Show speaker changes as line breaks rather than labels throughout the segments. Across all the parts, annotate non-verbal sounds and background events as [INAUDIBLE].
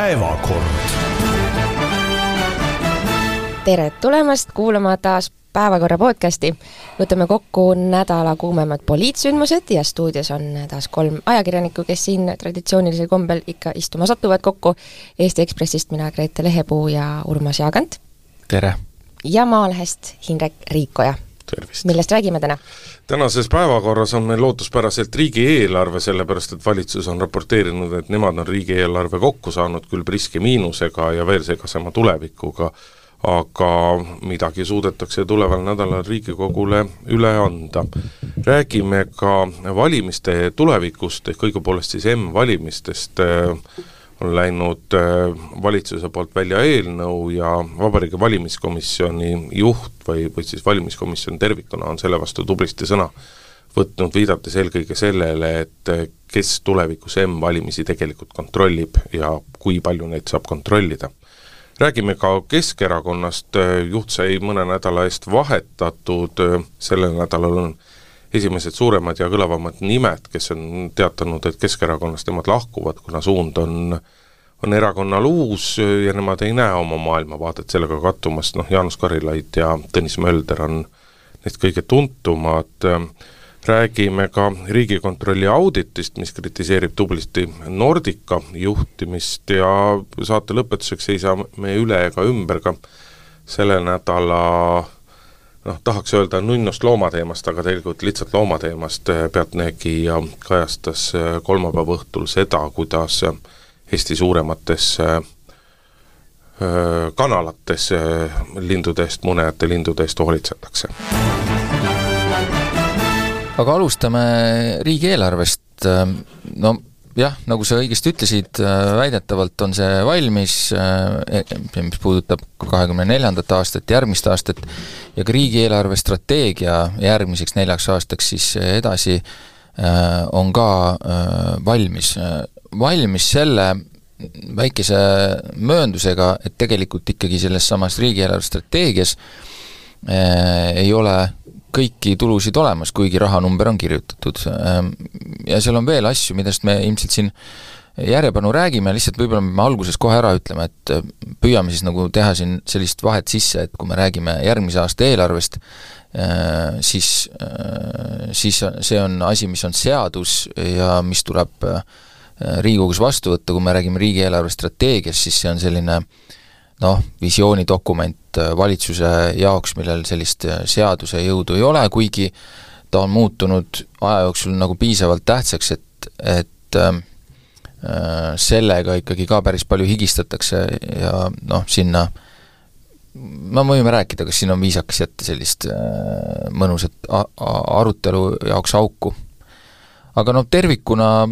päevakord.
tere tulemast kuulama taas Päevakorra podcasti. võtame kokku nädala kuumemad poliitsündmused ja stuudios on taas kolm ajakirjanikku, kes siin traditsioonilisel kombel ikka istuma satuvad kokku. Eesti Ekspressist mina, Grete Lehepuu ja Urmas Jaagant.
tere!
ja Maalehest Hindrek Riikoja. Millest räägime täna?
tänases päevakorras on meil lootuspäraselt riigieelarve, sellepärast et valitsus on raporteerinud, et nemad on riigieelarve kokku saanud küll priske miinusega ja veel segasema tulevikuga, aga midagi suudetakse tuleval nädalal Riigikogule üle anda. räägime ka valimiste tulevikust, ehk õigupoolest siis M-valimistest, on läinud äh, valitsuse poolt välja eelnõu ja Vabariigi Valimiskomisjoni juht või, või siis valimiskomisjon tervikuna on selle vastu tublisti sõna võtnud, viidates eelkõige sellele, et äh, kes tulevikus M-valimisi tegelikult kontrollib ja kui palju neid saab kontrollida. räägime ka Keskerakonnast, äh, juht sai mõne nädala eest vahetatud, sellel nädalal on esimesed suuremad ja kõlavamad nimed, kes on teatanud, et Keskerakonnast nemad lahkuvad, kuna suund on on erakonnal uus ja nemad ei näe oma maailmavaadet sellega kattumas, noh Jaanus Karilaid ja Tõnis Mölder on neist kõige tuntumad, räägime ka Riigikontrolli auditist, mis kritiseerib tublisti Nordica juhtimist ja saate lõpetuseks ei saa me üle ega ümber ka selle nädala noh, tahaks öelda nunnost loomateemast, aga tegelikult lihtsalt loomateemast, Pealtnägija kajastas kolmapäeva õhtul seda, kuidas Eesti suuremates kanalates lindude eest, munejate lindude eest hoolitsetakse.
aga alustame riigieelarvest, no jah, nagu sa õigesti ütlesid, väidetavalt on see valmis, e, mis puudutab kahekümne neljandat aastat, järgmist aastat, ja ka riigieelarve strateegia järgmiseks neljaks aastaks siis edasi on ka valmis. valmis selle väikese mööndusega, et tegelikult ikkagi selles samas riigieelarve strateegias ei ole kõiki tulusid olemas, kuigi rahanumber on kirjutatud. Ehm, ja seal on veel asju, millest me ilmselt siin järjepanu räägime, lihtsalt võib-olla me alguses kohe ära ütleme, et äh, püüame siis nagu teha siin sellist vahet sisse, et kui me räägime järgmise aasta eelarvest, äh, siis, äh, siis see on asi, mis on seadus ja mis tuleb Riigikogus vastu võtta, kui me räägime riigieelarve strateegiast, siis see on selline noh, visioonidokument valitsuse jaoks, millel sellist seaduse jõudu ei ole, kuigi ta on muutunud aja jooksul nagu piisavalt tähtsaks, et, et äh, sellega ikkagi ka päris palju higistatakse ja noh, sinna no võime rääkida, kas siin on viisakas jätta sellist äh, mõnusat arutelu jaoks auku. aga noh, tervikuna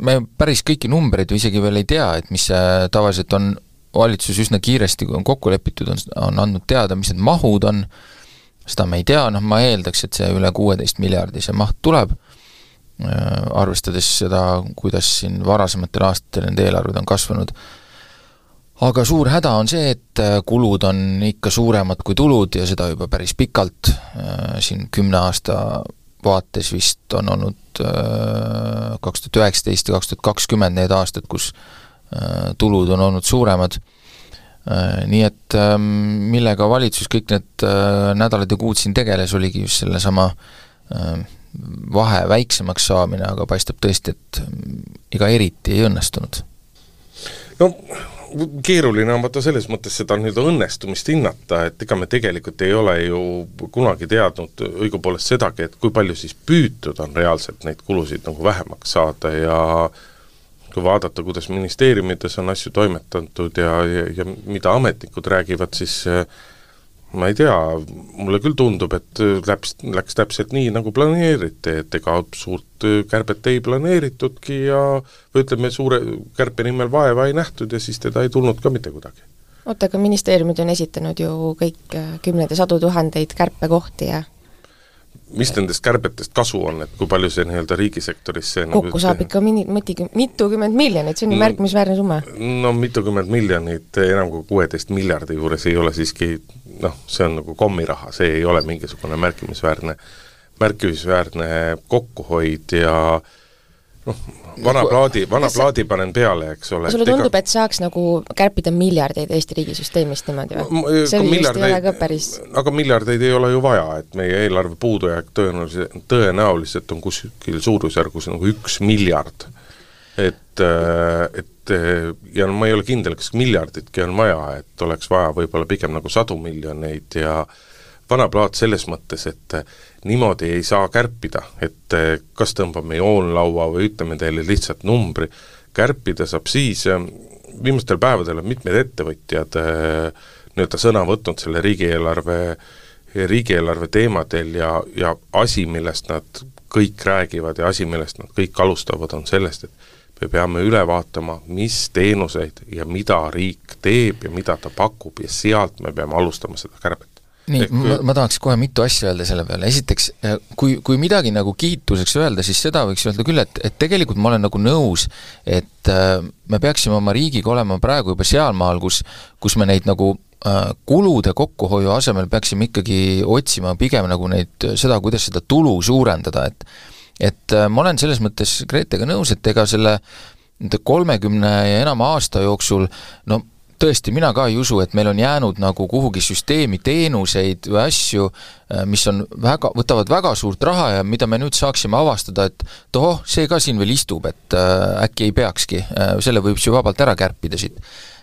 me päris kõiki numbreid ju isegi veel ei tea, et mis see tavaliselt on valitsus üsna kiiresti, kui on kokku lepitud, on, on andnud teada, mis need mahud on, seda me ei tea, noh ma eeldaks, et see üle kuueteist miljardi see maht tuleb, äh, arvestades seda, kuidas siin varasematel aastatel need eelarved on kasvanud, aga suur häda on see, et äh, kulud on ikka suuremad kui tulud ja seda juba päris pikalt, äh, siin kümne aasta vaates vist on olnud kaks tuhat üheksateist ja kaks tuhat kakskümmend need aastad, kus tulud on olnud suuremad, äh, nii et ähm, millega valitsus kõik need äh, nädalad ja kuud siin tegeles, oligi just sellesama vahe väiksemaks saamine, aga paistab tõesti, et ega eriti ei õnnestunud.
no keeruline on vaata selles mõttes seda nii-öelda õnnestumist hinnata, et ega me tegelikult ei ole ju kunagi teadnud õigupoolest sedagi, et kui palju siis püütud on reaalselt neid kulusid nagu vähemaks saada ja äh, kui vaadata, kuidas ministeeriumites on asju toimetatud ja, ja, ja mida ametnikud räägivad, siis eh, ma ei tea, mulle küll tundub, et läks, läks täpselt nii, nagu planeeriti, et ega suurt kärbet ei planeeritudki ja või ütleme, suure kärpe nimel vaeva ei nähtud ja siis teda ei tulnud ka mitte kuidagi.
oota, aga ministeeriumid on esitanud ju kõik eh, kümneid ja sadu tuhandeid kärpekohti ja
mis nendest kärbetest kasu on, et kui palju see nii-öelda riigisektoris see
kokku nagu, saab ikka mini-, miti-, mitukümmend miljonit, see on ju märkimisväärne summa.
no mitukümmend miljonit enam kui kuueteist miljardi juures ei ole siiski noh, see on nagu kommiraha, see ei ole mingisugune märkimisväärne, märkimisväärne kokkuhoid ja vana plaadi, vana kas plaadi panen peale, eks ole.
sulle tundub, et saaks nagu kärpida miljardeid Eesti riigisüsteemist niimoodi või? see vist ei ole ka päris
aga miljardeid ei ole ju vaja, et meie eelarve puudujääk tõenäoliselt, tõenäoliselt on kuskil suurusjärgus nagu üks miljard. et, et ja no ma ei ole kindel, kas miljarditki on vaja, et oleks vaja võib-olla pigem nagu sadu miljoneid ja vana plaat selles mõttes, et niimoodi ei saa kärpida, et eh, kas tõmbame joonlaua või ütleme teile lihtsalt numbri, kärpida saab siis, eh, viimastel päevadel on mitmed ettevõtjad eh, nii-öelda sõna võtnud selle riigieelarve, riigieelarve teemadel ja, ja asi, millest nad kõik räägivad ja asi, millest nad kõik alustavad, on sellest, et me peame üle vaatama, mis teenuseid ja mida riik teeb ja mida ta pakub ja sealt me peame alustama seda kärbet
nii, ma, ma tahaks kohe mitu asja öelda selle peale, esiteks kui, kui midagi nagu kiituseks öelda, siis seda võiks öelda küll, et, et tegelikult ma olen nagu nõus, et äh, me peaksime oma riigiga olema praegu juba sealmaal, kus, kus me neid nagu äh, kulude kokkuhoiu asemel peaksime ikkagi otsima pigem nagu neid, seda, kuidas seda tulu suurendada, et et ma olen selles mõttes Gretega nõus, et ega selle nende kolmekümne ja enama aasta jooksul no tõesti, mina ka ei usu, et meil on jäänud nagu kuhugi süsteemi teenuseid või asju, äh, mis on väga, võtavad väga suurt raha ja mida me nüüd saaksime avastada, et tohoh, see ka siin veel istub, et äh, äkki ei peakski äh,, selle võiks ju vabalt ära kärpida siit.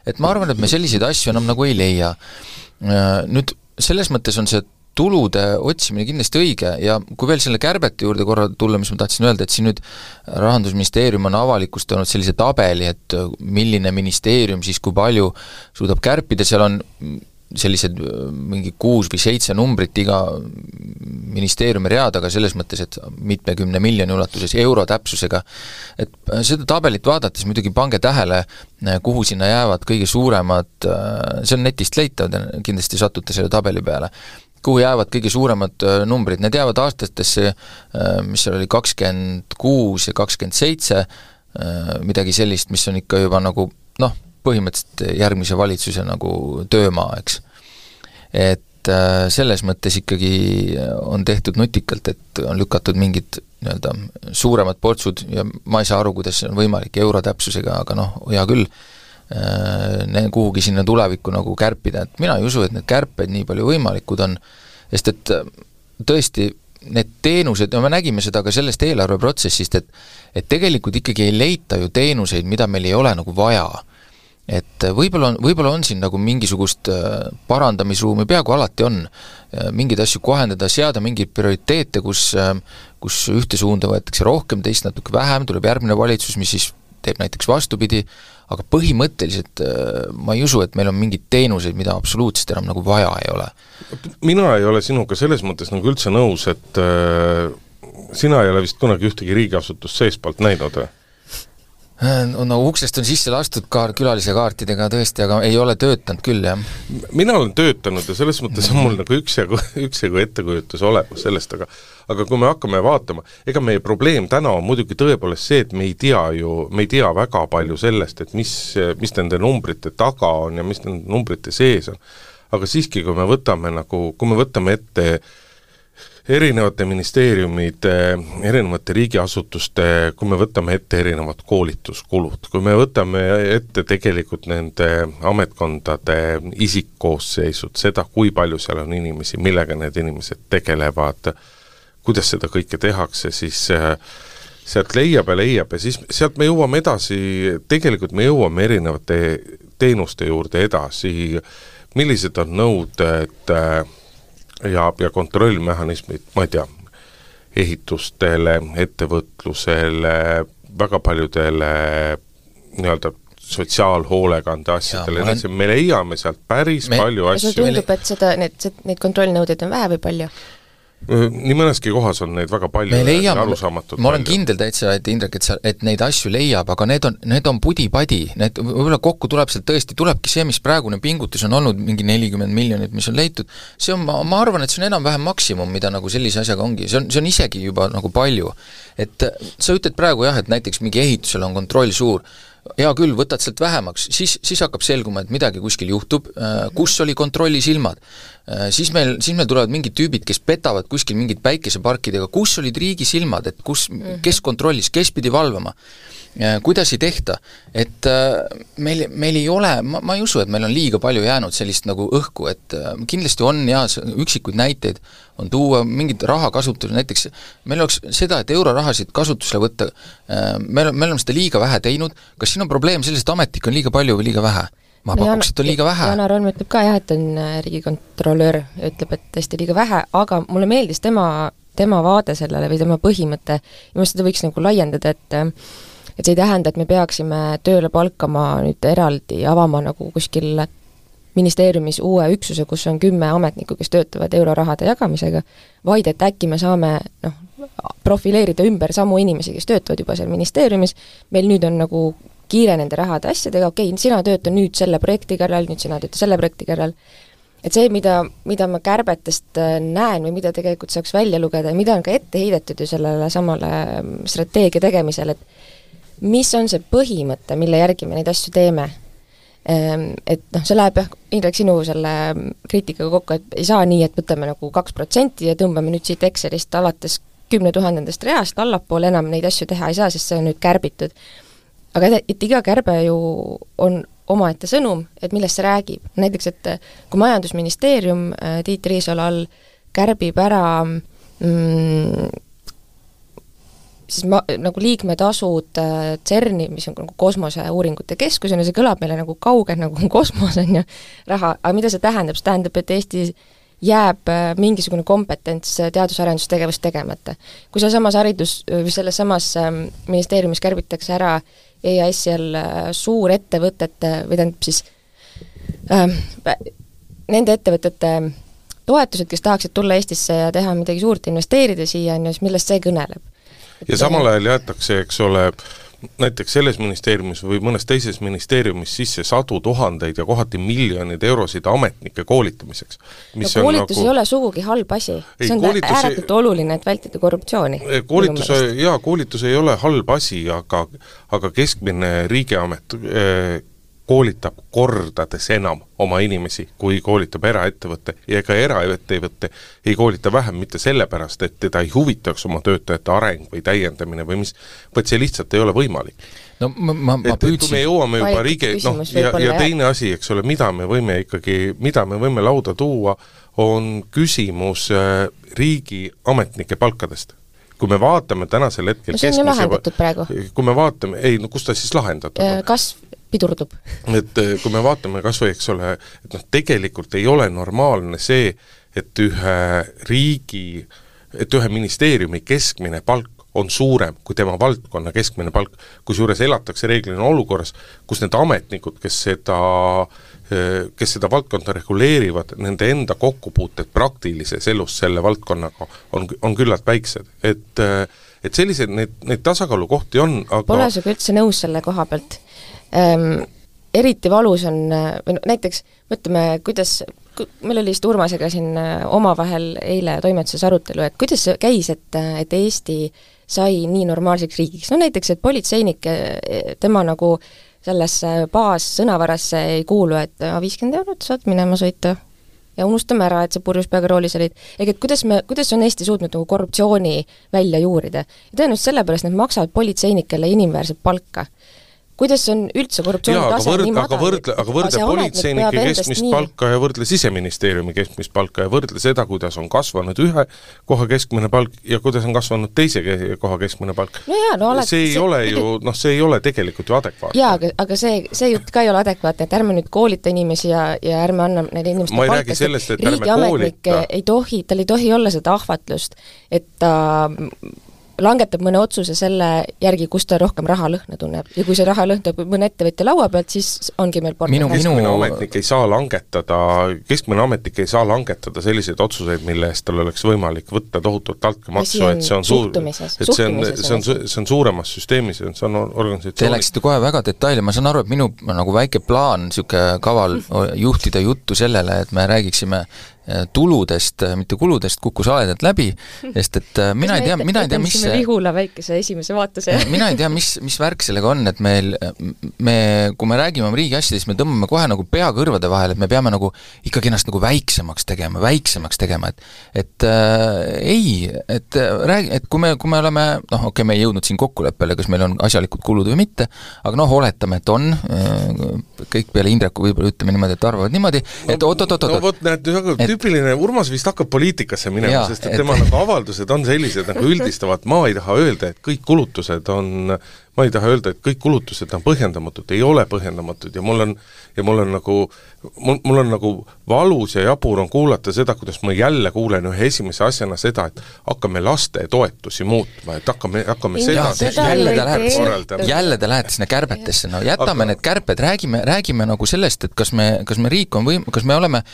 et ma arvan, et me selliseid asju enam nagu ei leia äh,. Nüüd selles mõttes on see tulude otsimine kindlasti õige ja kui veel selle kärbete juurde korra tulla, mis ma tahtsin öelda, et siin nüüd Rahandusministeerium on avalikustanud sellise tabeli, et milline ministeerium siis kui palju suudab kärpida, seal on sellised mingi kuus või seitse numbrit iga ministeeriumi rea taga, selles mõttes, et mitmekümne miljoni ulatuses euro täpsusega, et seda tabelit vaadates muidugi pange tähele, kuhu sinna jäävad kõige suuremad, see on netist leitav, kindlasti satute selle tabeli peale, kuhu jäävad kõige suuremad äh, numbrid, need jäävad aastatesse, äh, mis seal oli, kakskümmend kuus ja kakskümmend seitse, äh, midagi sellist, mis on ikka juba nagu noh, põhimõtteliselt järgmise valitsuse nagu töömaa, eks. et selles mõttes ikkagi on tehtud nutikalt, et on lükatud mingid nii-öelda suuremad portsud ja ma ei saa aru, kuidas see on võimalik euro täpsusega, aga noh, hea küll kuhugi sinna tulevikku nagu kärpida, et mina ei usu, et need kärped nii palju võimalikud on, sest et äh, tõesti, need teenused, no me nägime seda ka sellest eelarveprotsessist, et et tegelikult ikkagi ei leita ju teenuseid, mida meil ei ole nagu vaja. et äh, võib-olla on, võib-olla on siin nagu mingisugust parandamisruumi, peaaegu alati on, mingeid asju kohendada, seada mingeid prioriteete, kus kus ühte suunda võetakse rohkem, teist natuke vähem, tuleb järgmine valitsus, mis siis teeb näiteks vastupidi, aga põhimõtteliselt äh, ma ei usu, et meil on mingeid teenuseid, mida absoluutselt enam nagu vaja ei ole.
mina ei ole sinuga selles mõttes nagu üldse nõus, et äh, sina ei ole vist kunagi ühtegi riigiasutust seestpoolt näinud või?
Äh, no uksest on sisse lastud kaar, külalise kaartidega tõesti, aga ei ole töötanud küll, jah.
mina olen töötanud ja selles mõttes on mul nagu üksjagu, [LAUGHS] üksjagu ettekujutus olemas sellest, aga aga kui me hakkame vaatama, ega meie probleem täna on muidugi tõepoolest see, et me ei tea ju, me ei tea väga palju sellest, et mis, mis nende numbrite taga on ja mis nende numbrite sees on. aga siiski, kui me võtame nagu, kui me võtame ette erinevate ministeeriumide, erinevate riigiasutuste, kui me võtame ette erinevad koolituskulud, kui me võtame ette tegelikult nende ametkondade isikkoosseisud, seda, kui palju seal on inimesi, millega need inimesed tegelevad, kuidas seda kõike tehakse, siis äh, sealt leiab ja leiab ja siis sealt me jõuame edasi, tegelikult me jõuame erinevate teenuste juurde edasi, millised on nõuded äh, ja, ja kontrollmehhanismid, ma ei tea, ehitustele, ettevõtlusele, väga paljudele nii-öelda sotsiaalhoolekande asjadele, olen... me leiame sealt päris me, palju asju.
sulle tundub, et seda, need, neid kontrollnõudeid on vähe või palju?
Nii mõneski kohas on neid väga palju
me leiame, ma olen kindel täitsa, et Indrek, et sa, et neid asju leiab, aga need on, need on pudi-padi, need võib-olla kokku tuleb sealt tõesti, tulebki see, mis praegune pingutus on olnud, mingi nelikümmend miljonit, mis on leitud, see on, ma, ma arvan, et see on enam-vähem maksimum, mida nagu sellise asjaga ongi, see on, see on isegi juba nagu palju. et sa ütled praegu jah, et näiteks mingi ehitusel on kontroll suur, hea küll, võtad sealt vähemaks, siis, siis hakkab selguma, et midagi kuskil juhtub, kus oli kontrolli silmad. Siis meil, siis meil tulevad mingid tüübid, kes petavad kuskil mingid päikeseparkidega, kus olid riigi silmad, et kus, kes kontrollis, kes pidi valvama. Kuidas ei tehta, et äh, meil, meil ei ole, ma, ma ei usu, et meil on liiga palju jäänud sellist nagu õhku, et äh, kindlasti on jaa, üksikuid näiteid on tuua, mingit raha kasutusele, näiteks meil oleks seda, et eurorahasid kasutusele võtta, äh, me me oleme seda liiga vähe teinud, kas siin on probleem selles, et ametnikke on liiga palju või liiga vähe? Ma no pakuks, et on liiga vähe.
Janar Holm ütleb ka jah, et on riigikontrolör, ütleb, et tõesti liiga vähe, aga mulle meeldis tema, tema vaade sellele või tema põhimõte minu arust seda võiks nagu laiendada, et et see ei tähenda, et me peaksime tööle palkama nüüd eraldi, avama nagu kuskil ministeeriumis uue üksuse, kus on kümme ametnikku, kes töötavad eurorahade jagamisega, vaid et äkki me saame noh, profileerida ümber samu inimesi, kes töötavad juba seal ministeeriumis, meil nüüd on nagu kiire nende rahade asjadega, okei okay,, sina tööta nüüd selle projekti kallal, nüüd sina tööta selle projekti kallal, et see, mida, mida ma kärbetest äh, näen või mida tegelikult saaks välja lugeda ja mida on ka ette heidetud ju sellele samale mm, strateegia tegemisel, et mis on see põhimõte, mille järgi me neid asju teeme? Ehm, et noh, see läheb jah, Indrek, sinu selle kriitikaga kokku, et ei saa nii, et võtame nagu kaks protsenti ja tõmbame nüüd siit Excelist alates kümne tuhandendast reast allapoole enam neid asju teha ei saa, sest see on nüüd kärbitud. Aga et, iga kärbe ju on omaette sõnum, et millest see räägib. näiteks, et kui Majandusministeerium äh, Tiit Riisalo all kärbib ära mm, siis ma, nagu liikmetasud äh, CERN-i, mis on nagu kosmoseuuringute keskus, on ju, see kõlab meile nagu kauge, nagu kosmos, on ju, raha, aga mida see tähendab, see tähendab, et Eestis jääb äh, mingisugune kompetents äh, teadus-arendustegevust tegemata. kui sealsamas haridus, või selles samas ministeeriumis kärbitakse ära EAS-i all suurettevõtete, või tähendab siis äh, nende ettevõtete toetused, kes tahaksid tulla Eestisse ja teha midagi suurt, investeerida siia, on ju, siis millest see kõneleb?
ja samal ajal jäetakse, eks ole, näiteks selles ministeeriumis või mõnes teises ministeeriumis sisse sadu tuhandeid ja kohati miljoneid eurosid ametnike koolitamiseks.
no koolitus nagu... ei ole sugugi halb asi, see on koolitus... ääretult oluline, et vältida korruptsiooni.
koolitus, jaa, koolitus ei ole halb asi, aga aga keskmine riigiamet eh, koolitab kordades enam oma inimesi, kui koolitab eraettevõte ja ega eraettevõte ei koolita vähem mitte sellepärast, et teda ei huvitaks oma töötajate areng või täiendamine või mis, vaid see lihtsalt ei ole võimalik.
no ma, ma, ma püüdsin
me jõuame juba riigi, noh, ja, ja teine asi, eks ole, mida me võime ikkagi, mida me võime lauda tuua, on küsimus äh, riigiametnike palkadest kui me vaatame tänasel hetkel
no see on ju lahendatud praegu.
kui me vaatame, ei no kus ta siis lahendatud
on? kasv pidurdub.
et eh, kui me vaatame kas või, eks ole, et noh, tegelikult ei ole normaalne see, et ühe riigi, et ühe ministeeriumi keskmine palk on suurem kui tema valdkonna keskmine palk, kusjuures elatakse reeglina olukorras, kus need ametnikud, kes seda eh, kes seda valdkonda reguleerivad, nende enda kokkupuuted praktilises elus selle valdkonnaga on, on küllalt väiksed, et eh, et selliseid, neid, neid tasakaalukohti on, aga
Pole sinuga üldse nõus selle koha pealt ähm, eriti valus on, või no näiteks mõtleme, kuidas, meil oli just Urmasega siin äh, omavahel eile toimetuses arutelu, et kuidas see käis, et, et Eesti sai nii normaalseks riigiks, no näiteks, et politseinik, äh, tema nagu sellesse baassõnavarasse ei kuulu, et viiskümmend eurot saad minema sõita ja unustame ära, et sa purjus peaga roolis olid. ehk et kuidas me, kuidas on Eesti suutnud nagu korruptsiooni välja juurida? ja tõenäoliselt sellepärast nad maksavad politseinikele inimväärset palka kuidas on üldse korruptsiooni tase
võrdle, nii madal? aga võrdle, aga võrdle politseinike keskmist nii... palka ja võrdle Siseministeeriumi keskmist palka ja võrdle seda, kuidas on kasvanud ühe koha keskmine palk ja kuidas on kasvanud teise koha keskmine palk.
no no alati
see ei see, ole ju, noh, see ei ole tegelikult ju adekvaatne.
jaa, aga, aga see, see jutt ka ei ole adekvaatne, et ärme nüüd koolita inimesi ja, ja ärme anna neile inimestele palka, sest riigiametnik ei tohi, tal ei tohi olla seda ahvatlust, et ta äh, langetab mõne otsuse selle järgi, kus ta rohkem rahalõhna tunneb. ja kui see rahalõhn tuleb mõne ettevõtja laua pealt, siis ongi meil
minu, keskmine minu... ametnik ei saa langetada, keskmine ametnik ei saa langetada selliseid otsuseid, mille eest tal oleks võimalik võtta tohutult altkäemaksu, et see on suur, et see on, see on, see on suuremas süsteemis, see on organisatsioon
Te läksite kohe väga detaili, ma saan aru, et minu nagu väike plaan, niisugune kaval [LAUGHS] juhtida juttu sellele, et me räägiksime tuludest, mitte kuludest, kukkus haledalt läbi, [LAUGHS] sest et mina ei tea, mina ei tea, mis
see Vihula väikese esimese vaatuse?
Mina ei tea, mis, mis värk sellega on, et meil, me, kui me räägime oma riigi asjadest, me tõmbame kohe nagu pea kõrvade vahele, et me peame nagu ikkagi ennast nagu väiksemaks tegema, väiksemaks tegema, et et äh, ei, et räägi, et kui me, kui me oleme noh, okei okay,, me ei jõudnud siin kokkuleppele, kas meil on asjalikud kulud või mitte, aga noh, oletame, et on, kõik peale Indreku võib-olla ütleme niimoodi, et arvavad niimoodi, et oot-oot-oot-oot
no vot, näed, väga tüüpiline, Urmas vist hakkab poliitikasse minema, sest et, et tema nagu avaldused on sellised nagu üldistavad, ma ei taha öelda, et kõik kulutused on ma ei taha öelda, et kõik kulutused on põhjendamatud, ei ole põhjendamatud ja mul on, ja mul on nagu, mul, mul on nagu valus ja jabur on kuulata seda, kuidas ma jälle kuulen ühe esimese asjana seda, et hakkame lastetoetusi muutma, et hakkame, hakkame
seda, seda jälle te lähete, jälle te lähete sinna kärbetesse, no jätame Aga... need kärped, räägime, räägime nagu sellest, et kas me, kas me riik on võim-, kas me oleme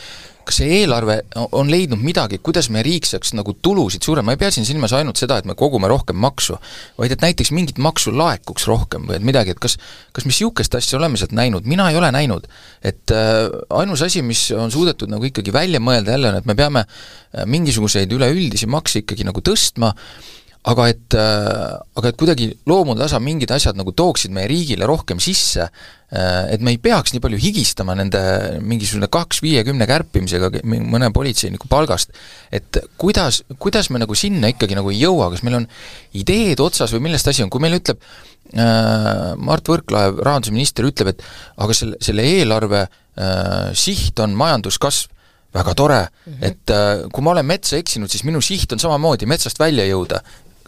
kas see eelarve on leidnud midagi, kuidas meie riik saaks nagu tulusid suurem, ma ei pea siin silmas ainult seda, et me kogume rohkem maksu, vaid et näiteks mingit maksu laekuks rohkem või et midagi, et kas kas me niisugust asja oleme sealt näinud, mina ei ole näinud. et äh, ainus asi, mis on suudetud nagu ikkagi välja mõelda jälle, on, et me peame äh, mingisuguseid üleüldisi makse ikkagi nagu tõstma, aga et, äh, aga et kuidagi loomutasa mingid asjad nagu tooksid meie riigile rohkem sisse, äh, et me ei peaks nii palju higistama nende mingisugune kaks viiekümne kärpimisega mõne politseiniku palgast, et kuidas, kuidas me nagu sinna ikkagi nagu ei jõua, kas meil on ideed otsas või millest asi on, kui meil ütleb äh, Mart Võrklaev, rahandusminister, ütleb, et aga selle, selle eelarve äh, siht on majanduskasv, väga tore. Mm, -hmm. et äh, kui ma olen metsa eksinud, siis minu siht on samamoodi metsast välja jõuda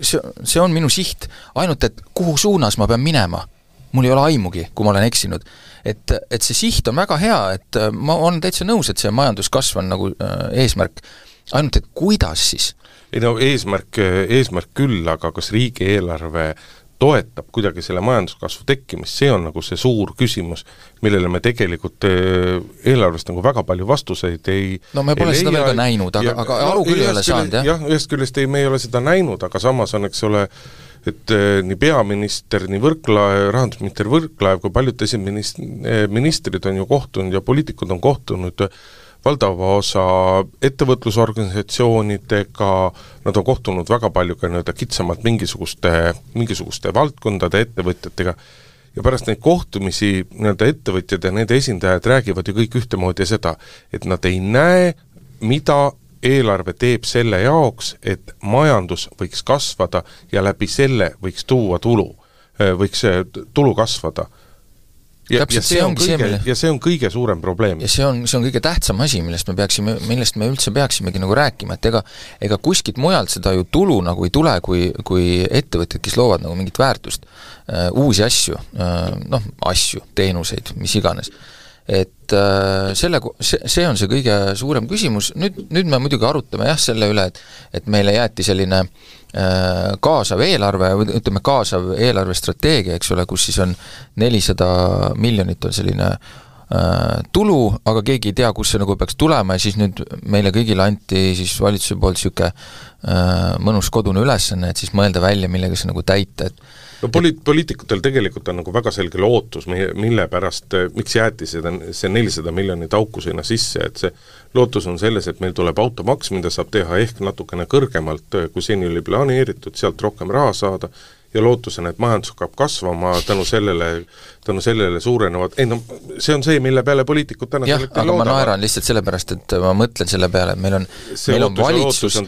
see, see on minu siht, ainult et kuhu suunas ma pean minema, mul ei ole aimugi, kui ma olen eksinud. et, et see siht on väga hea, et äh, ma olen täitsa nõus, et see majanduskasv on nagu äh, eesmärk, ainult et kuidas siis?
ei no eesmärk, eesmärk küll, aga kas riigieelarve toetab kuidagi selle majanduskasvu tekkimist, see on nagu see suur küsimus, millele me tegelikult eh, eelarvest nagu väga palju vastuseid ei
no me pole seda veel ka näinud, aga, aga aru no, küll ei ole saanud, jah?
jah, ühest küljest ei, me ei ole seda näinud, aga samas on, eks ole, et eh, nii peaminister, nii Võrklaev, rahandusminister Võrklaev kui paljud teised minist-, eh, ministrid on ju kohtunud ja poliitikud on kohtunud äh, valdava osa ettevõtlusorganisatsioonidega, nad on kohtunud väga palju ka nii-öelda kitsamalt mingisuguste, mingisuguste valdkondade ettevõtjatega, ja pärast neid kohtumisi nii-öelda ettevõtjad ja nende esindajad räägivad ju kõik ühtemoodi seda, et nad ei näe, mida eelarve teeb selle jaoks, et majandus võiks kasvada ja läbi selle võiks tuua tulu, võiks tulu kasvada ja, ja see on kõige, ja see on kõige suurem probleem.
ja see on, see on kõige tähtsam asi, millest me peaksime, millest me üldse peaksimegi nagu rääkima, et ega ega kuskilt mujalt seda ju tulu nagu ei tule, kui, kui ettevõtted, kes loovad nagu mingit väärtust äh,, uusi asju äh,, noh, asju, teenuseid, mis iganes. Et äh, selle, see, on see kõige suurem küsimus, nüüd, nüüd me muidugi arutame jah, selle üle, et et meile jäeti selline äh, kaasav eelarve ütleme, kaasav eelarvestrateegia, eks ole, kus siis on nelisada miljonit on selline äh, tulu, aga keegi ei tea, kust see nagu peaks tulema ja siis nüüd meile kõigile anti siis valitsuse poolt niisugune äh, mõnus kodune ülesanne, et siis mõelda välja, millega see nagu täita, et
no poli-, poliitikutel tegelikult on nagu väga selge lootus, meie, mille pärast, eh, miks jäeti seda, see nelisada miljonit auku sinna sisse, et see lootus on selles, et meil tuleb automaks, mida saab teha ehk natukene kõrgemalt, eh, kui seni oli planeeritud, sealt rohkem raha saada, ja lootusena, et majandus hakkab kasvama tänu sellele, tänu sellele suurenevad, ei no see on see, mille peale poliitikud täna
jah, aga loodavad. ma naeran lihtsalt sellepärast, et ma mõtlen selle peale, et meil on
see meil on valitsus,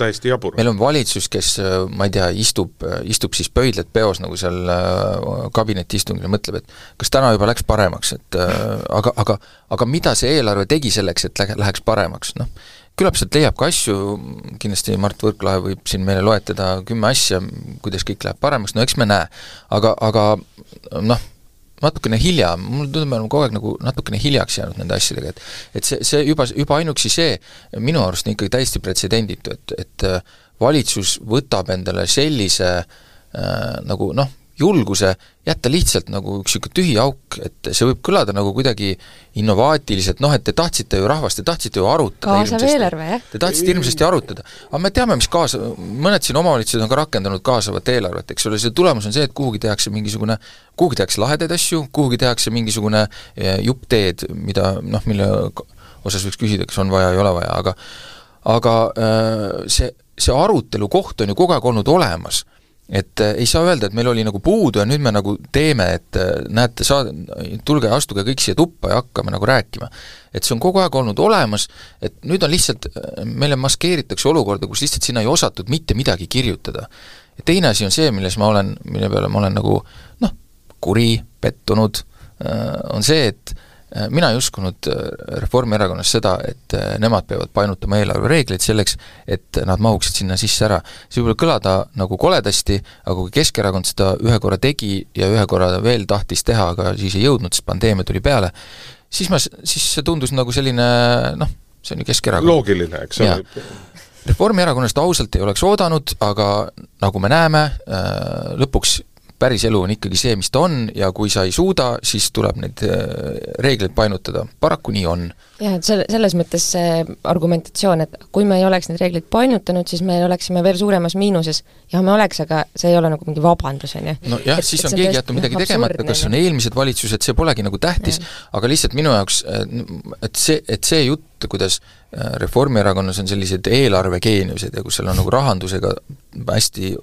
meil on valitsus, kes ma ei tea, istub, istub siis pöidlad peos nagu seal äh, kabinetiistungil ja mõtleb, et kas täna juba läks paremaks, et äh, aga, aga aga mida see eelarve tegi selleks, et lä-, läheks paremaks, noh küllap sealt leiab ka asju, kindlasti Mart Võrklaev võib siin meile loetleda kümme asja, kuidas kõik läheb paremaks, no eks me näe. aga, aga noh, natukene hilja, mulle tundub, me oleme kogu aeg nagu natukene hiljaks jäänud nende asjadega, et et see, see juba, juba ainuüksi see minu arust on ikkagi täiesti pretsedenditu, et, et valitsus võtab endale sellise äh, nagu noh, julguse jätta lihtsalt nagu üks niisugune tühi auk, et see võib kõlada nagu kuidagi innovaatiliselt, noh et te tahtsite ju rahvast, te tahtsite ju arutada
kaasav eelarve, jah?
Te tahtsite hirmsasti arutada. aga me teame, mis kaasa, mõned siin omavalitsused on ka rakendanud kaasavat eelarvet, eks ole, see tulemus on see, et kuhugi tehakse mingisugune, kuhugi tehakse lahedaid asju, kuhugi tehakse mingisugune eh, jupp teed, mida noh, mille osas võiks küsida, kas on vaja, ei ole vaja, aga aga see, see arutelu koht on ju kogu aeg olnud olemas et äh, ei saa öelda, et meil oli nagu puudu ja nüüd me nagu teeme, et äh, näete, saad-, tulge, astuge kõik siia tuppa ja hakkame nagu rääkima. et see on kogu aeg olnud olemas, et nüüd on lihtsalt, äh, meile maskeeritakse olukorda, kus lihtsalt sinna ei osatud mitte midagi kirjutada. ja teine asi on see, milles ma olen, mille peale ma olen nagu noh, kuri, pettunud, on see, et mina ei uskunud äh, Reformierakonnas seda, et äh, nemad peavad painutama eelarvereegleid selleks, et nad mahuksid sinna sisse ära. see võib kõlada nagu koledasti, aga kui Keskerakond seda ühe korra tegi ja ühe korra veel tahtis teha, aga siis ei jõudnud, sest pandeemia tuli peale, siis ma, siis see tundus nagu selline noh, see on ju Keskerakond.
loogiline, eks ole.
Reformierakonnast ausalt ei oleks oodanud, aga nagu me näeme, lõpuks päris elu on ikkagi see, mis ta on ja kui sa ei suuda, siis tuleb neid äh, reegleid painutada, paraku nii on.
jah, et selle, selles mõttes see argumentatsioon, et kui me ei oleks neid reegleid painutanud, siis me oleksime veel suuremas miinuses. jah, me oleks, aga see ei ole nagu mingi vabandus, on ju.
nojah, siis on keegi jätnud midagi tegemata, kas on eelmised valitsused, see polegi nagu tähtis, aga lihtsalt minu jaoks, et see, et see jutt, kuidas äh, Reformierakonnas on sellised eelarvegeeniused ja kus seal on nagu rahandusega hästi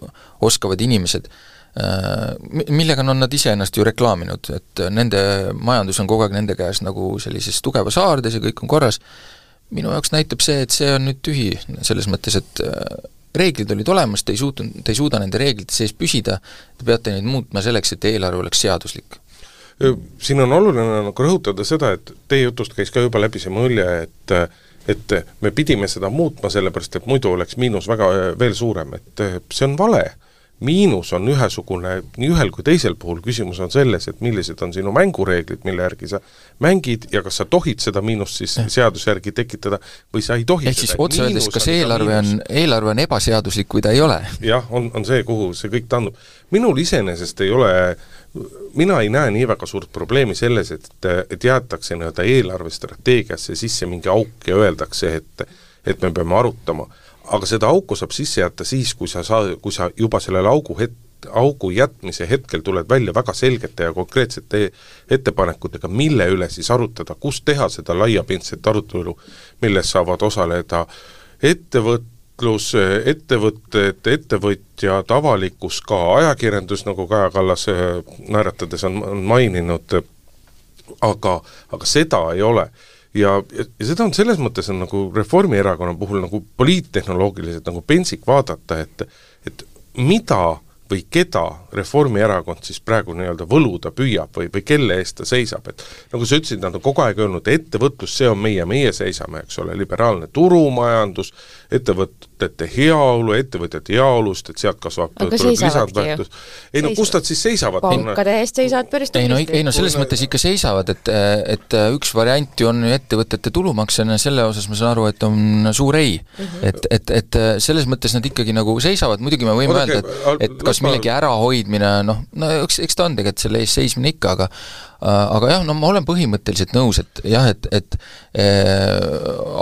oskavad inimesed, Äh, millega on nad iseennast ju reklaaminud, et nende majandus on kogu aeg nende käes nagu sellises tugevas haardes ja kõik on korras, minu jaoks näitab see, et see on nüüd tühi, selles mõttes, et äh, reeglid olid olemas, te ei suutnud, te ei suuda nende reeglite sees püsida, te peate neid muutma selleks, et eelarve oleks seaduslik.
Siin on oluline nagu rõhutada seda, et teie jutust käis ka juba läbi see mulje, et et me pidime seda muutma, sellepärast et muidu oleks miinus väga veel suurem, et see on vale miinus on ühesugune nii ühel kui teisel puhul, küsimus on selles, et millised on sinu mängureeglid, mille järgi sa mängid ja kas sa tohid seda miinust siis seaduse järgi tekitada või sa ei tohi
ehk siis otse öeldes, kas eelarve on, eelarve on ebaseaduslik või ta ei ole?
jah, on, on see, kuhu see kõik taandub. minul iseenesest ei ole mina ei näe nii väga suurt probleemi selles, et, et jäetakse nii-öelda eelarvestrateegiasse sisse mingi auk ja öeldakse, et et me peame arutama aga seda auku saab sisse jätta siis, kui sa saa-, kui sa juba sellele augu het-, augu jätmise hetkel tuled välja väga selgete ja konkreetsete ettepanekutega, mille üle siis arutada, kus teha seda laiapindset arutelu, milles saavad osaleda ettevõtlus, ettevõtted, ettevõtjad, avalikkus, ka ajakirjandus, nagu Kaja Kallas äh, naeratades on, on maininud, aga, aga seda ei ole ja, ja seda on selles mõttes on nagu Reformierakonna puhul nagu poliittehnoloogiliselt nagu pentsik vaadata, et et mida või keda Reformierakond siis praegu nii-öelda võluda püüab või, või kelle eest ta seisab, et nagu sa ütlesid, nad on kogu aeg öelnud, ettevõtlus, see on meie, meie seisame, eks ole, liberaalne turumajandus, ettevõtete heaolu, ettevõtjate heaolust, et sealt kasvab, tuleb lisandväärtus. ei no kus nad siis seisavad?
pankade eest seisavad päris
ei no, ei no selles mõttes ikka seisavad, et, et üks variant ju on ettevõtete tulumaks ja selle osas ma saan aru, et on suur ei mm. -hmm. et, et, et selles mõttes nad ikkagi nagu seisavad, muidugi me võime Oodake, öelda, et, et kas millegi ärahoidmine, noh, no eks, eks ta on tegelikult selle eest seismine ikka, aga aga jah, no ma olen põhimõtteliselt nõus, et jah, et, et äh,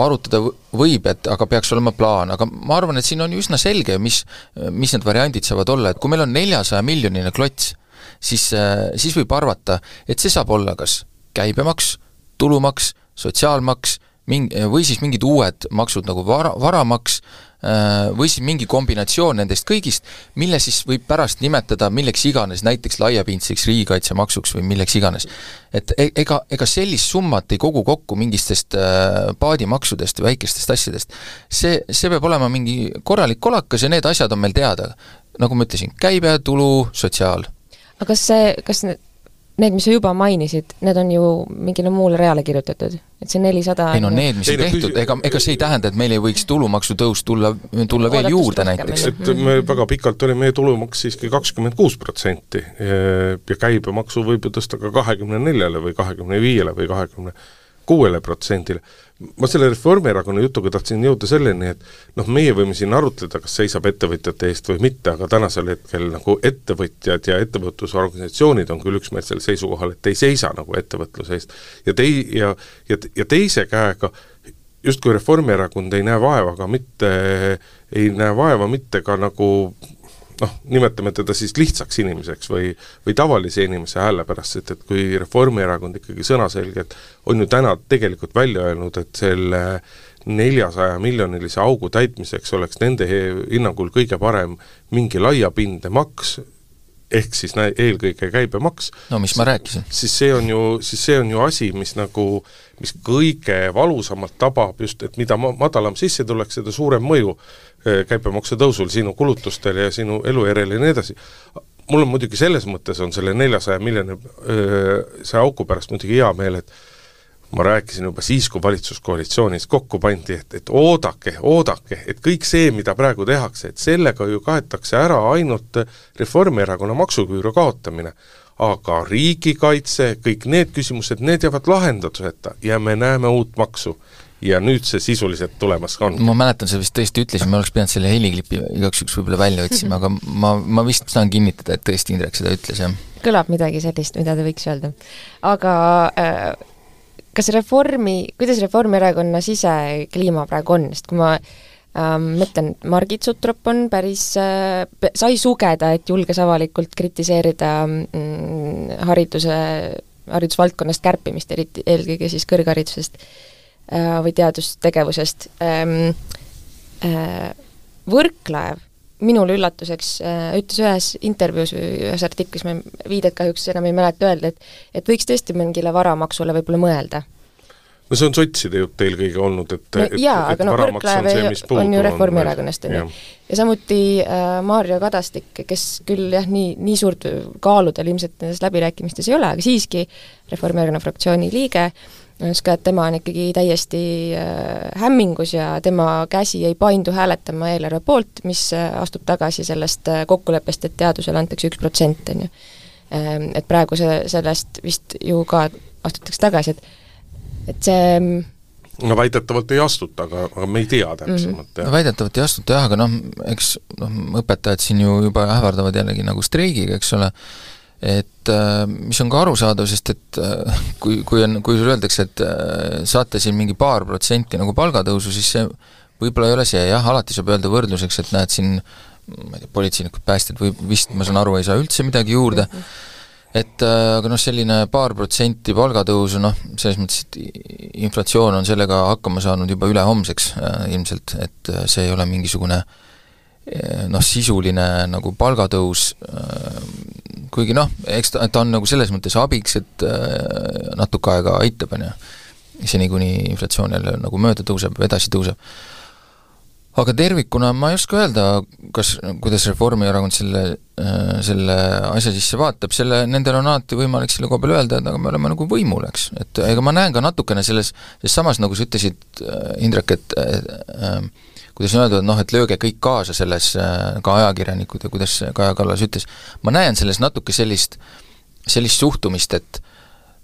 arutada võib, et aga peaks olema plaan, aga ma arvan, et siin on üsna selge, mis, mis need variandid saavad olla, et kui meil on neljasaja miljoniline klots, siis äh,, siis võib arvata, et see saab olla kas käibemaks, tulumaks, sotsiaalmaks, mingi, või siis mingid uued maksud nagu vara, varamaks, Äh, või siis mingi kombinatsioon nendest kõigist, mille siis võib pärast nimetada milleks iganes, näiteks laiapindseks riigikaitsemaksuks või milleks iganes. et e-, ega, ega sellist summat ei kogu kokku mingistest äh, paadimaksudest või väikestest asjadest. see, see peab olema mingi korralik kolakas ja need asjad on meil teada. nagu ma ütlesin, käibe, tulu, sotsiaal.
aga kas see, kas need Need, mis sa juba mainisid, need on ju mingile muule reale kirjutatud, et see nelisada
ei no need, mis on tehtud, ega, ega see ei tähenda, et meil ei võiks tulumaksutõus tulla, tulla veel juurde näiteks.
et me väga pikalt oli meie tulumaks siiski kakskümmend kuus protsenti ja käibemaksu võib ju tõsta ka kahekümne neljale või kahekümne viiele või kahekümne kuuele protsendile. ma selle Reformierakonna jutuga tahtsin jõuda selleni, et noh, meie võime siin arutleda, kas seisab ettevõtjate eest või mitte, aga tänasel hetkel nagu ettevõtjad ja ettevõtlusorganisatsioonid on küll üksmeelsel seisukohal, et ei seisa nagu ettevõtluse eest. ja tei-, ja, ja, ja teise käega justkui Reformierakond ei näe vaeva ka mitte, ei näe vaeva mitte ka nagu noh, nimetame teda siis lihtsaks inimeseks või, või tavalise inimese hääle pärast, sest et kui Reformierakond ikkagi sõnaselgelt on ju täna tegelikult välja öelnud, et selle neljasaja miljonilise augu täitmiseks oleks nende hinnangul kõige parem mingi laiapindemaks, ehk siis nä-, eelkõige käibemaks.
no mis ma rääkisin.
siis see on ju, siis see on ju asi, mis nagu, mis kõige valusamalt tabab just, et mida ma-, madalam sissetulek, seda suurem mõju eh, käibemaksu tõusul sinu kulutustele ja sinu elujärjele ja nii edasi. mul on muidugi selles mõttes, on selle neljasaja miljoni eh, see auku pärast muidugi hea meel, et ma rääkisin juba siis, kui valitsuskoalitsioonis kokku pandi, et, et oodake, oodake, et kõik see, mida praegu tehakse, et sellega ju kaetakse ära ainult Reformierakonna maksuküüru kaotamine. aga riigikaitse, kõik need küsimused, need jäävad lahendatuseta ja me näeme uut maksu ja nüüd see sisuliselt tulemas ka on.
ma mäletan, sa vist tõesti ütlesid, ma oleks pidanud selle heliklipi igaks juhuks võib-olla välja otsima, aga ma, ma vist saan kinnitada, et tõesti Indrek seda ütles, jah.
kõlab midagi sellist, mida ta võiks öelda. aga äh, kas Reformi, kuidas Reformierakonna sisekliima praegu on, sest kui ma ähm, mõtlen, Margit Sutrop on päris äh,, sai sugeda, et julges avalikult kritiseerida mm, hariduse, haridusvaldkonnast kärpimist, eriti, eelkõige siis kõrgharidusest äh, või teadustegevusest ähm,. Äh, Võrklaev minule üllatuseks äh, ütles ühes intervjuus või ühes artiklis, ma viidet kahjuks enam ei mäleta öelda, et et võiks tõesti mingile varamaksule võib-olla mõelda.
no see on sotside jutt eelkõige olnud, et
no, jaa, aga no Võrklaev on, ju Reformierakonnast, on ju. ja samuti äh, Maarjo Kadastik, kes küll jah, nii, nii suurt kaalu tal ilmselt nendes läbirääkimistes ei ole, aga siiski Reformierakonna fraktsiooni liige äh,, ka, et tema on ikkagi täiesti äh, hämmingus ja tema käsi ei paindu hääletama eelarve poolt, mis äh, astub tagasi sellest äh, kokkuleppest, et teadusele antakse üks protsent, on ju. Ähm, et praegu see, sellest vist ju ka astutakse tagasi, et et see mm,
no väidetavalt ei astuta, aga, aga me ei tea täpsemalt mm, -hmm.
no väidetavalt ei astuta jah, aga noh, eks noh, õpetajad siin ju juba ähvardavad jällegi nagu streigiga, eks ole, et äh, mis on ka arusaadav, sest et äh, kui, kui on, kui sulle öeldakse, et äh, saate siin mingi paar protsenti nagu palgatõusu, siis see võib-olla ei ole see, jah, alati saab öelda võrdluseks, et näed siin ma ei tea, politseinikud, päästjad või vist, ma saan aru, ei saa üldse midagi juurde, et aga noh, selline paar protsenti palgatõusu, noh, selles mõttes, et inflatsioon on sellega hakkama saanud juba ülehomseks ilmselt, et see ei ole mingisugune noh, sisuline nagu palgatõus kuigi noh, eks ta, ta on nagu selles mõttes abiks, et äh, natuke aega aitab, on ju. seni, kuni inflatsioon jälle nagu mööda tõuseb, edasi tõuseb. aga tervikuna ma ei oska öelda, kas, kuidas Reformierakond selle, selle asja sisse vaatab, selle, nendel on alati võimalik selle koha peal öelda, et aga me oleme nagu võimul, eks, et ega ma näen ka natukene selles, selles samas, nagu sa ütlesid, Indrek, et äh, kuidas on öeldud, et noh, et lööge kõik kaasa selles, äh, ka ajakirjanikud ja kuidas Kaja Kallas ütles, ma näen selles natuke sellist, sellist suhtumist, et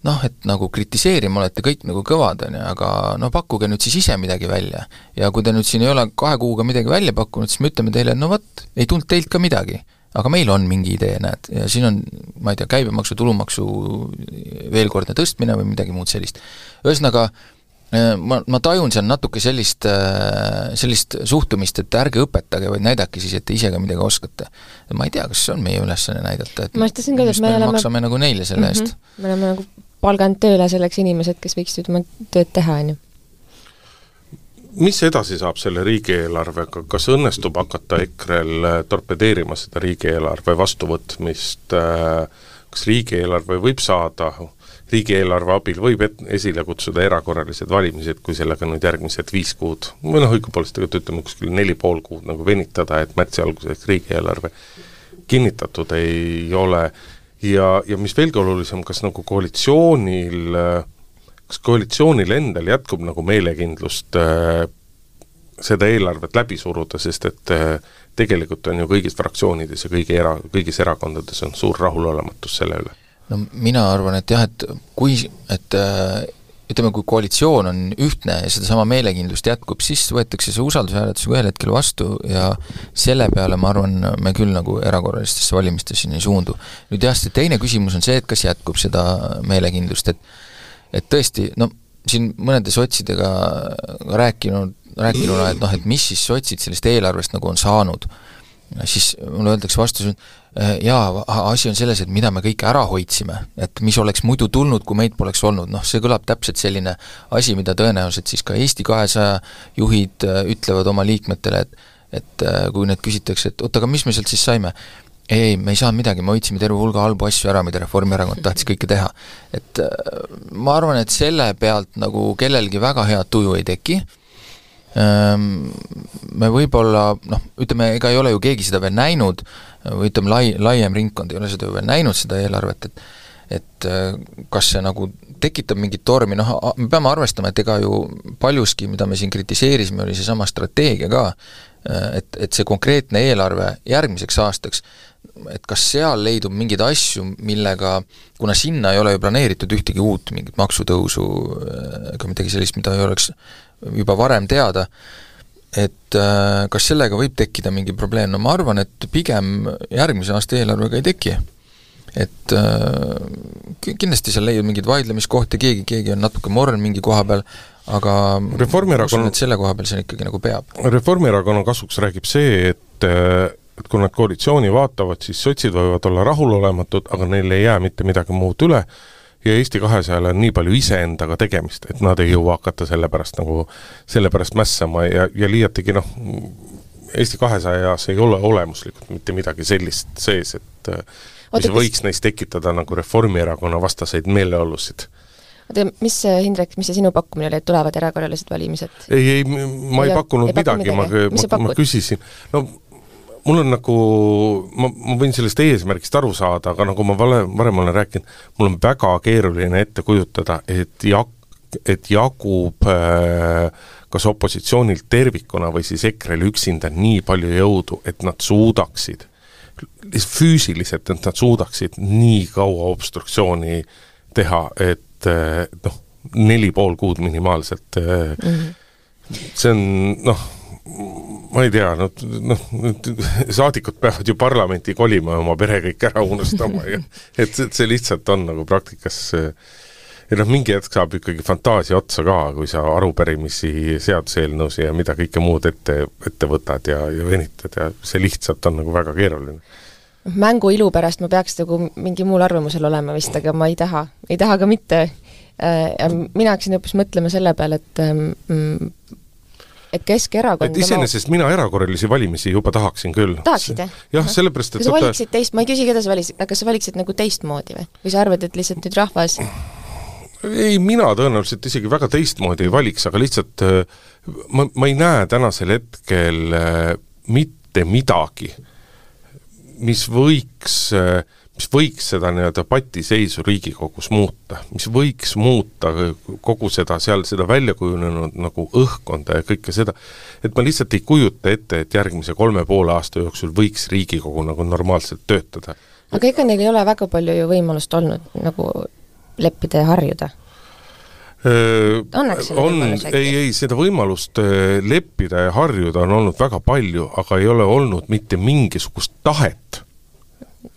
noh, et nagu kritiseerima olete kõik nagu kõvad, on ju, aga no pakkuge nüüd siis ise midagi välja. ja kui te nüüd siin ei ole kahe kuuga midagi välja pakkunud, siis me ütleme teile, et no vot, ei tulnud teilt ka midagi. aga meil on mingi idee, näed, ja siin on, ma ei tea, käibemaksu, tulumaksu veelkordne tõstmine või midagi muud sellist. ühesõnaga, ma, ma tajun seal natuke sellist, äh, sellist suhtumist, et ärge õpetage, vaid näidake siis, et te ise ka midagi oskate. ma ei tea, kas see on meie ülesanne näidata, et
ma just tahtsin ka, et me oleme
maksame nagu neile selle mm -hmm. eest.
me oleme nagu palganud tööle selleks inimesed, kes võiksid oma tööd teha, on ju.
mis edasi saab selle riigieelarvega, kas õnnestub hakata EKRE-l äh, torpedeerima seda riigieelarve vastuvõtmist, kas riigieelarve võib saada riigieelarve abil võib et-, esile kutsuda erakorralised valimised, kui sellega nüüd järgmised viis kuud, või noh, õigupoolest tegelikult ütleme kuskil neli pool kuud nagu venitada, et märtsi alguseks riigieelarve kinnitatud ei ole. Ja, ja mis veelgi olulisem, kas nagu koalitsioonil, kas koalitsioonil endal jätkub nagu meelekindlust äh, seda eelarvet läbi suruda, sest et äh, tegelikult on ju kõigis fraktsioonides ja kõigi era, kõigis erakondades on suur rahulolematus selle üle
no mina arvan, et jah, et kui, et äh, ütleme, kui koalitsioon on ühtne ja sedasama meelekindlust jätkub, siis võetakse see usaldushääletus ühel hetkel vastu ja selle peale, ma arvan, me küll nagu erakorralistesse valimistesse ei suundu. nüüd jah, see teine küsimus on see, et kas jätkub seda meelekindlust, et et tõesti, no siin mõnede sotsidega rääkinud, rääkinuna, et noh, et mis siis sotsid sellest eelarvest nagu on saanud, siis mulle öeldakse vastus, et jaa, asi on selles, et mida me kõike ära hoidsime, et mis oleks muidu tulnud, kui meid poleks olnud, noh see kõlab täpselt selline asi, mida tõenäoliselt siis ka Eesti kahesaja juhid ütlevad oma liikmetele, et et kui nüüd küsitakse, et oot, aga mis me sealt siis saime, ei, me ei saanud midagi, me hoidsime terve hulga halbu asju ära, mida Reformierakond tahtis kõike teha. et ma arvan, et selle pealt nagu kellelgi väga head tuju ei teki, me võib-olla noh, ütleme, ega ei ole ju keegi seda veel näinud, või ütleme, lai, laiem ringkond ei ole seda ju veel näinud, seda eelarvet, et et kas see nagu tekitab mingit tormi, noh, me peame arvestama, et ega ju paljuski, mida me siin kritiseerisime, oli seesama strateegia ka, et, et see konkreetne eelarve järgmiseks aastaks et kas seal leidub mingeid asju, millega, kuna sinna ei ole ju planeeritud ühtegi uut mingit maksutõusu ega midagi sellist, mida ei oleks juba varem teada, et äh, kas sellega võib tekkida mingi probleem, no ma arvan, et pigem järgmise aasta eelarvega ei teki. et äh, kindlasti seal leiab mingeid vaidlemiskohti, keegi, keegi on natuke morn mingi koha peal, aga
Reformierakonna,
selle koha peal see ikkagi nagu peab.
Reformierakonna kasuks räägib see, et äh, et kui nad koalitsiooni vaatavad, siis sotsid võivad olla rahulolematud, aga neil ei jää mitte midagi muud üle ja Eesti kahesajal on nii palju iseendaga tegemist, et nad ei jõua hakata selle pärast nagu, selle pärast mässama ja, ja liiatigi noh, Eesti kahesajas ei ole olemuslikult mitte midagi sellist sees, et mis Oota, võiks neis tekitada nagu Reformierakonna vastaseid meeleolusid
oota, mis, Hindrek, mis see sinu pakkumine oli, et tulevad erakorralised valimised?
ei, ei, ma ei, ei pakkunud ei midagi, midagi., ma, ma, ma küsisin, no mul on nagu, ma, ma võin sellest eesmärgist aru saada, aga nagu ma vale, varem olen rääkinud, mul on väga keeruline ette kujutada, et jak-, et jagub äh, kas opositsioonilt tervikuna või siis EKRE-l üksinda nii palju jõudu, et nad suudaksid, füüsiliselt, et nad suudaksid nii kaua obstruktsiooni teha, et äh, noh, neli pool kuud minimaalselt mm, -hmm. see on noh, ma ei tea, noh, noh, saadikud peavad ju parlamenti kolima ja oma pere kõik ära unustama ja [LAUGHS] et, et see lihtsalt on nagu praktikas ja noh, mingi hetk saab ikkagi fantaasia otsa ka, kui sa arupärimisi, seaduseelnõusid ja mida kõike muud ette, ette võtad ja, ja venitad ja see lihtsalt on nagu väga keeruline
mängu ilu pärast ma peaks nagu mingi muul arvamusel olema vist, aga ma ei taha, ei taha ka mitte. Äh, mina hakkasin hoopis mõtlema selle peale, et mm, et Keskerakond
et iseenesest mina erakorralisi valimisi juba tahaksin küll.
tahaksid, jah?
jah, sellepärast,
et kas sa valiksid teist, ma ei küsi, keda sa valisid, aga kas sa valiksid nagu teistmoodi või? või sa arvad, et lihtsalt nüüd rahvas
ei, mina tõenäoliselt isegi väga teistmoodi ei valiks, aga lihtsalt äh, ma, ma ei näe tänasel hetkel äh, mitte midagi, mis võiks äh, mis võiks seda nii-öelda patiseisu Riigikogus muuta, mis võiks muuta kogu seda seal, seda välja kujunenud nagu õhkkonda ja kõike seda, et ma lihtsalt ei kujuta ette, et järgmise kolme poole aasta jooksul võiks Riigikogu nagu normaalselt töötada.
aga ega neil ei ole väga palju ju võimalust olnud nagu leppida ja harjuda?
on, ei, ei, seda võimalust leppida ja harjuda on olnud väga palju, aga ei ole olnud mitte mingisugust tahet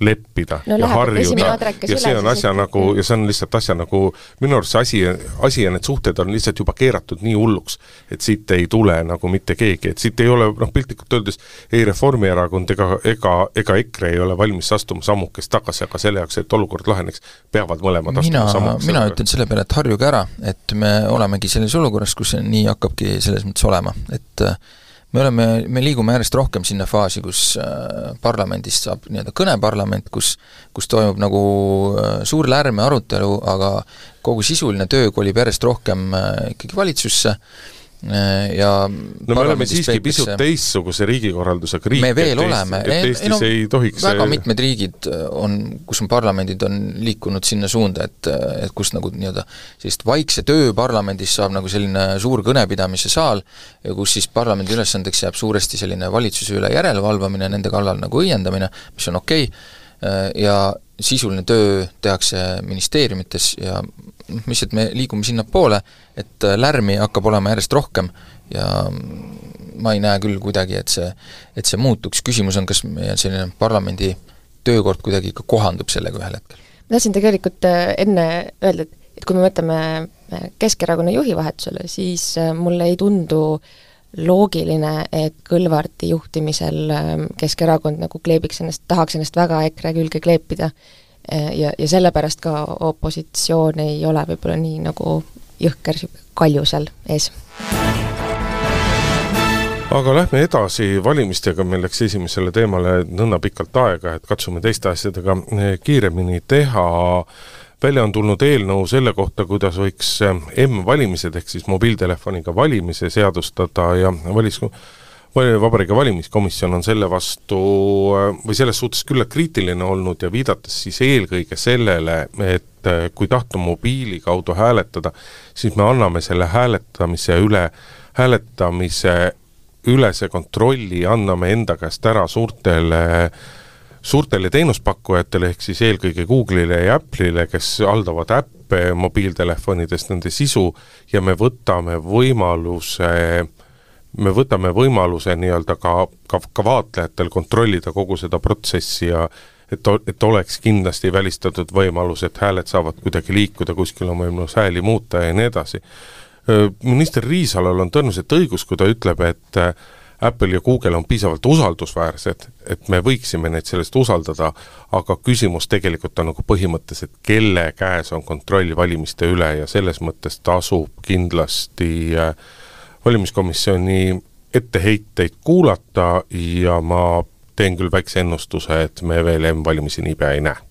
leppida no, ja harjuda. ja see on asja nagu, ja see on lihtsalt asja nagu, minu arust see asi, asi ja need suhted on lihtsalt juba keeratud nii hulluks, et siit ei tule nagu mitte keegi, et siit ei ole noh, piltlikult öeldes ei Reformierakond ega, ega, ega EKRE ei ole valmis astuma sammukest tagasi, aga selle jaoks, et olukord laheneks, peavad mõlemad
mina, astuma sammukest. mina ütlen selle peale, et harjuge ära, et me olemegi selles olukorras, kus nii hakkabki selles mõttes olema, et äh, me oleme, me liigume järjest rohkem sinna faasi, kus äh, parlamendist saab nii-öelda kõneparlament, kus kus toimub nagu äh, suur lärm ja arutelu, aga kogu sisuline töö kolib järjest rohkem äh, ikkagi valitsusse ja
no me oleme siiski pisut teistsuguse riigikorraldusega riik,
et oleme,
et Eestis no, ei tohiks
väga mitmed riigid äh, on, kus on parlamendid, on liikunud sinna suunda, et et kus nagu nii-öelda sellist vaikse töö parlamendis saab nagu selline suur kõnepidamise saal ja kus siis parlamendi ülesandeks jääb suuresti selline valitsuse üle järelevalvamine, nende kallal nagu õiendamine, mis on okei. okay,, äh, ja sisuline töö tehakse ministeeriumites ja noh, lihtsalt me liigume sinnapoole, et äh, lärmi hakkab olema järjest rohkem ja ma ei näe küll kuidagi, et see, et see muutuks, küsimus on, kas meie selline parlamendi töökord kuidagi ikka kohandub sellega ühel hetkel.
ma tahtsin tegelikult äh, enne öelda, et, et kui me mõtleme äh, Keskerakonna juhi vahetusele, siis mulle ei tundu loogiline, et Kõlvarti juhtimisel ähm, Keskerakond nagu kleebiks ennast, tahaks ennast väga EKRE külge kleepida äh, ja, ja sellepärast ka opositsioon ei ole võib-olla nii nagu jõhker kalju seal ees.
aga lähme edasi valimistega, meil läks esimesele teemale nõnda pikalt aega, et katsume teiste asjadega eh, kiiremini teha välja on tulnud eelnõu selle kohta, kuidas võiks eh, M-valimised ehk siis mobiiltelefoniga valimise seadustada ja valis-, Vabariigi Valimiskomisjon on selle vastu eh, või selles suhtes küllalt kriitiline olnud ja viidates siis eelkõige sellele, et eh, kui tahta mobiili kaudu hääletada, siis me anname selle hääletamise üle, hääletamise ülese kontrolli anname enda käest ära suurtele äh, suurtele teenuspakkujatele, ehk siis eelkõige Google'ile ja Apple'ile, kes haldavad äppe mobiiltelefonidest, nende sisu, ja me võtame võimaluse me võtame võimaluse nii-öelda ka, ka, ka vaatlejatel kontrollida kogu seda protsessi ja et, et oleks kindlasti välistatud võimalus, et hääled saavad kuidagi liikuda, kuskil on võimalus hääli muuta ja nii edasi. Minister Riisalol on tõenäoliselt õigus, kui ta ütleb, et Apple ja Google on piisavalt usaldusväärsed, et me võiksime neid sellest usaldada, aga küsimus tegelikult on nagu põhimõttes, et kelle käes on kontroll valimiste üle ja selles mõttes tasub kindlasti äh, valimiskomisjoni etteheiteid kuulata ja ma teen küll väikse ennustuse, et me veel M-valimisi niipea ei näe.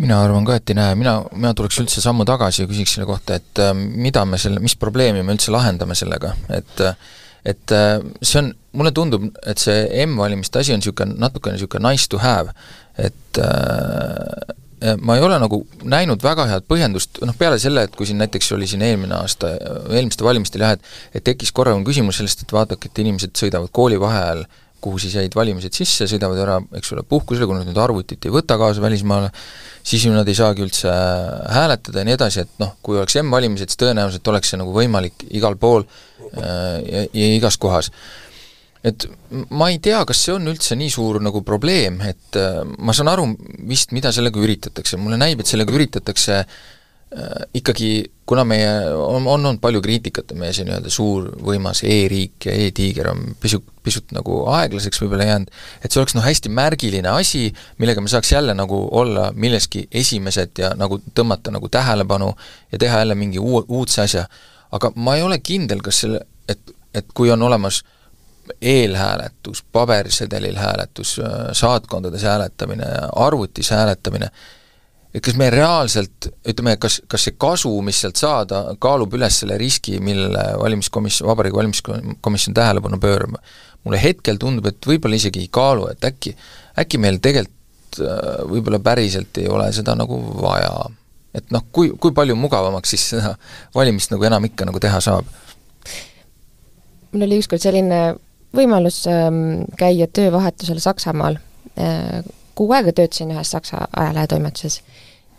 Mina arvan ka, et ei näe, mina, mina tuleks üldse sammu tagasi ja küsiks selle kohta, et äh, mida me selle, mis probleemi me üldse lahendame sellega, et äh, et äh, see on, mulle tundub, et see M-valimiste asi on niisugune, natukene niisugune nice to have, et äh, ma ei ole nagu näinud väga head põhjendust, noh peale selle, et kui siin näiteks oli siin eelmine aasta, eelmistel valimistel jah, et et tekkis korra küsimus sellest, et vaadake, et inimesed sõidavad koolivaheajal kuhu siis jäid valimised sisse, sõidavad ära, eks ole, puhkusele, kui nad nüüd arvutit ei võta kaasa välismaale, siis ju nad ei saagi üldse hääletada ja nii edasi, et noh, kui oleks M-valimised, siis tõenäoliselt oleks see nagu võimalik igal pool äh, Äh, ja, ja igas kohas. et ma ei tea, kas see on üldse nii suur nagu probleem, et äh, ma saan aru vist, mida sellega üritatakse, mulle näib, et sellega üritatakse äh, ikkagi, kuna meie, on, on olnud palju kriitikat, meie see nii-öelda suur võimas e-riik ja e-tiiger on pisut, pisut nagu aeglaseks võib-olla jäänud, et see oleks noh, hästi märgiline asi, millega me saaks jälle nagu olla milleski esimesed ja nagu tõmmata nagu tähelepanu ja teha jälle mingi uu-, uudse asja aga ma ei ole kindel, kas selle, et, et kui on olemas eelhääletus, pabersedelil hääletus, saatkondades hääletamine, arvutis hääletamine, et kas me reaalselt, ütleme, kas, kas see kasu, mis sealt saada, kaalub üles selle riski, millele valimiskomisjon, Vabariigi Valimiskomisjon tähelepanu pöörab. mulle hetkel tundub, et võib-olla isegi ei kaalu, et äkki, äkki meil tegelikult äh, võib-olla päriselt ei ole seda nagu vaja et noh, kui, kui palju mugavamaks siis seda valimist nagu enam ikka nagu teha saab?
mul oli ükskord selline võimalus ähm, käia töövahetusel Saksamaal äh,. kuu aega töötasin ühes Saksa ajalehetoimetuses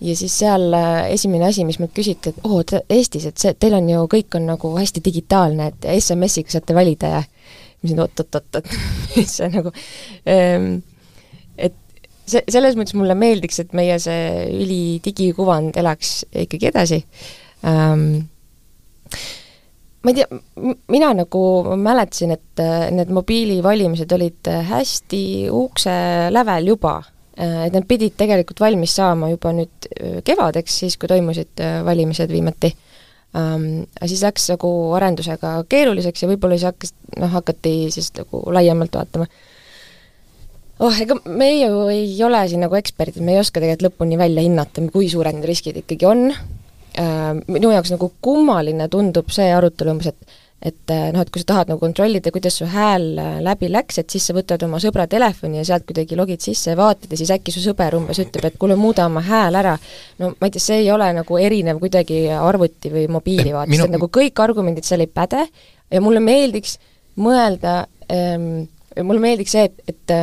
ja siis seal äh, esimene asi, mis mult küsiti, et oo Eestis, et see, teil on ju, kõik on nagu hästi digitaalne, et SMS-iga saate valida ja ma ütlesin oot-oot-oot, et mis [LAUGHS] see nagu ähm, see, selles mõttes mulle meeldiks, et meie see ülidigikuvand elaks ikkagi edasi ähm,. ma ei tea, mina nagu mäletasin, et need mobiilivalimised olid hästi ukse lävel juba, äh, et need pidid tegelikult valmis saama juba nüüd kevadeks, siis kui toimusid valimised viimati um,. siis läks nagu arendusega keeruliseks ja võib-olla siis hakkas, noh, hakati siis nagu laiemalt vaatama oh, ega meie ju ei ole siin nagu eksperdid, me ei oska tegelikult lõpuni välja hinnata, kui suured need riskid ikkagi on äh,, minu jaoks nagu kummaline tundub see arutelu umbes, et et äh, noh, et kui sa tahad nagu kontrollida, kuidas su hääl äh, läbi läks, et siis sa võtad oma sõbra telefoni ja sealt kuidagi logid sisse ja vaatad ja siis äkki su sõber umbes ütleb, et kuule, muuda oma hääl ära. no ma ei tea, see ei ole nagu erinev kuidagi arvuti või mobiili vaatest Minu..., et nagu kõik argumendid seal ei päde ja mulle meeldiks mõelda ähm,, mulle meeldiks see, et, et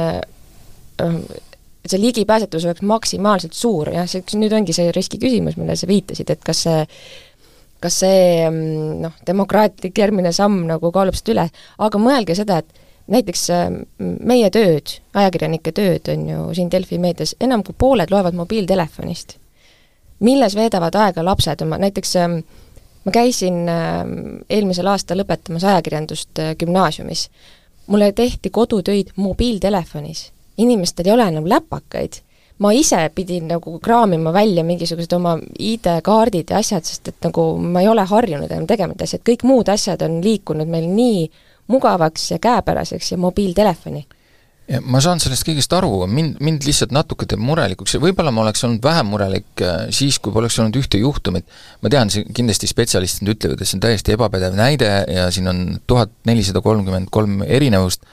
see ligipääsetavus oleks maksimaalselt suur, jah, see, nüüd ongi see riski küsimus, millele sa viitasid, et kas see kas see noh, demokraatlik järgmine samm nagu kaalub seda üle, aga mõelge seda, et näiteks meie tööd, ajakirjanike tööd on ju siin Delfi meedias, enam kui pooled loevad mobiiltelefonist. milles veedavad aega lapsed oma, näiteks ma käisin eelmisel aastal lõpetamas ajakirjandust gümnaasiumis. mulle tehti kodutöid mobiiltelefonis. Inimestel ei ole enam läpakaid ma ise pidin nagu kraamima välja mingisugused oma ID-kaardid ja asjad, sest et nagu ma ei ole harjunud enam tegema neid asju, et kõik muud asjad on liikunud meil nii mugavaks ja käepäraseks ja mobiiltelefoni
ja ma saan sellest kõigest aru, mind, mind lihtsalt natuke teeb murelikuks ja võib-olla ma oleks olnud vähem murelik äh, siis, kui poleks olnud ühte juhtumit. ma tean, see kindlasti spetsialistid ütlevad, et see on täiesti ebapädev näide ja siin on tuhat nelisada kolmkümmend kolm erinevust,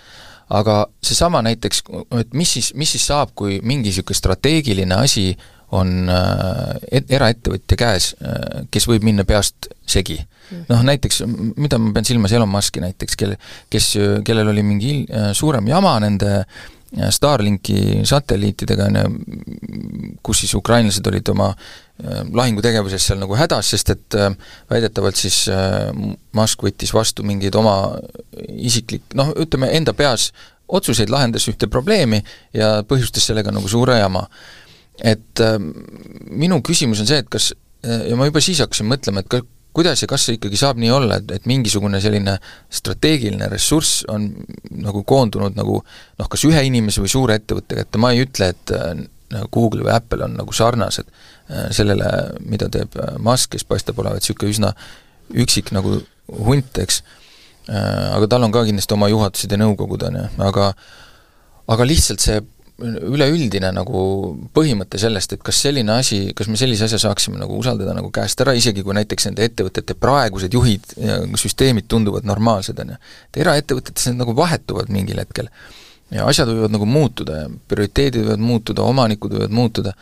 aga seesama näiteks, et mis siis, mis siis saab, kui mingi niisugune strateegiline asi on äh, et, eraettevõtja käes, äh, kes võib minna peast segi. Mm. noh näiteks, mida ma pean silmas, Elon Musk'i näiteks, kelle, kes, kellel oli mingi äh, suurem jama nende Starlinki satelliitidega, on ju, kus siis ukrainlased olid oma lahingutegevuses seal nagu hädas, sest et väidetavalt siis Musk võttis vastu mingeid oma isiklik, noh, ütleme enda peas otsuseid, lahendas ühte probleemi ja põhjustas sellega nagu suure jama. Et minu küsimus on see, et kas, ja ma juba siis hakkasin mõtlema, et ka, kuidas ja kas see ikkagi saab nii olla, et, et mingisugune selline strateegiline ressurss on nagu koondunud nagu noh, kas ühe inimese või suure ettevõtte kätte, ma ei ütle, et Google või Apple on nagu sarnased äh, sellele, mida teeb äh, Musk, kes paistab olevat niisugune üsna üksik nagu hunt, eks äh,, aga tal on ka kindlasti oma juhatused ja nõukogud, on ju, aga aga lihtsalt see üleüldine nagu põhimõte sellest, et kas selline asi, kas me sellise asja saaksime nagu usaldada nagu käest ära, isegi kui näiteks nende ettevõtete praegused juhid ja süsteemid tunduvad normaalsed, on ju. et eraettevõtetes need nagu vahetuvad mingil hetkel. Ja asjad võivad nagu muutuda ja prioriteedid võivad muutuda, omanikud võivad muutuda,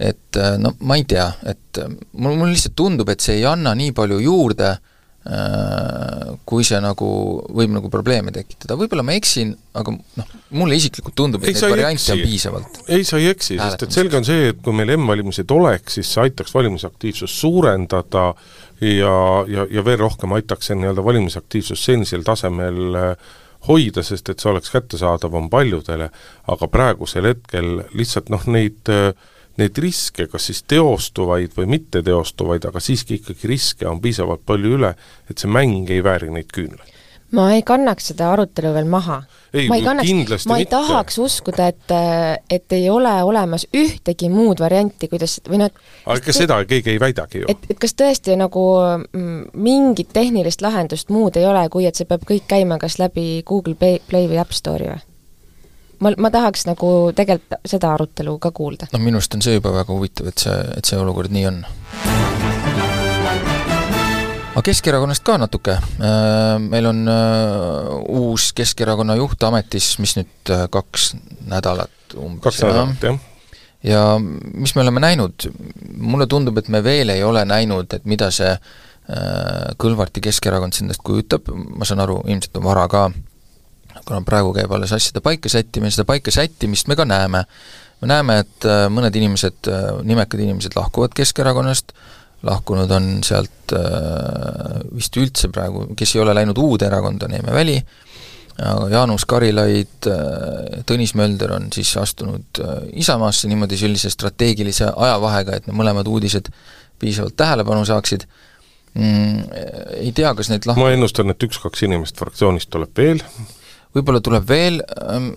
et no ma ei tea, et mul, mulle lihtsalt tundub, et see ei anna nii palju juurde äh, Äh, kui see nagu võib nagu probleeme tekitada, võib-olla ma eksin, aga noh, mulle isiklikult tundub, et neid variante on piisavalt.
ei, sa ei eksi, sest et selge on see, et kui meil M-valimised oleks, siis see aitaks valimisaktiivsust suurendada ja, ja, ja veel rohkem aitaks see nii-öelda valimisaktiivsust senisel tasemel äh, hoida, sest et see oleks kättesaadavam paljudele, aga praegusel hetkel lihtsalt noh, neid neid riske, kas siis teostuvaid või mitte teostuvaid, aga siiski ikkagi riske on piisavalt palju üle, et see mäng ei vääri neid küünlaid
ma ei kannaks seda arutelu veel maha. ma ei kannaks, ma ei mitte. tahaks uskuda, et, et ei ole olemas ühtegi muud varianti, kuidas või noh
aga ega seda keegi ei väidagi ju.
et, et kas tõesti nagu mm, mingit tehnilist lahendust muud ei ole, kui et see peab kõik käima kas läbi Google Play, Play või App Store'i või? ma, ma tahaks nagu tegelikult seda arutelu ka kuulda.
no minu arust on see juba väga huvitav, et see, et see olukord nii on. Aga Keskerakonnast ka natuke, äh, meil on äh, uus Keskerakonna juht ametis, mis nüüd äh, kaks nädalat umbes.
kaks nädalat, jah.
Ja mis me oleme näinud, mulle tundub, et me veel ei ole näinud, et mida see Kõlvarti Keskerakond endast kujutab, ma saan aru, ilmselt on vara ka. Kuna praegu käib alles asjade paika sättimine, seda paika sättimist me ka näeme. me näeme, et mõned inimesed, nimekad inimesed lahkuvad Keskerakonnast, lahkunud on sealt äh, vist üldse praegu, kes ei ole läinud uude erakonda, Neeme Väli, Jaanus Karilaid, Tõnis Mölder on siis astunud Isamaasse niimoodi sellise strateegilise ajavahega, et need mõlemad uudised piisavalt tähelepanu saaksid. Mm,, ei tea, kas neid
lahku ma ennustan, et üks-kaks inimest fraktsioonist tuleb veel,
võib-olla tuleb veel, ähm,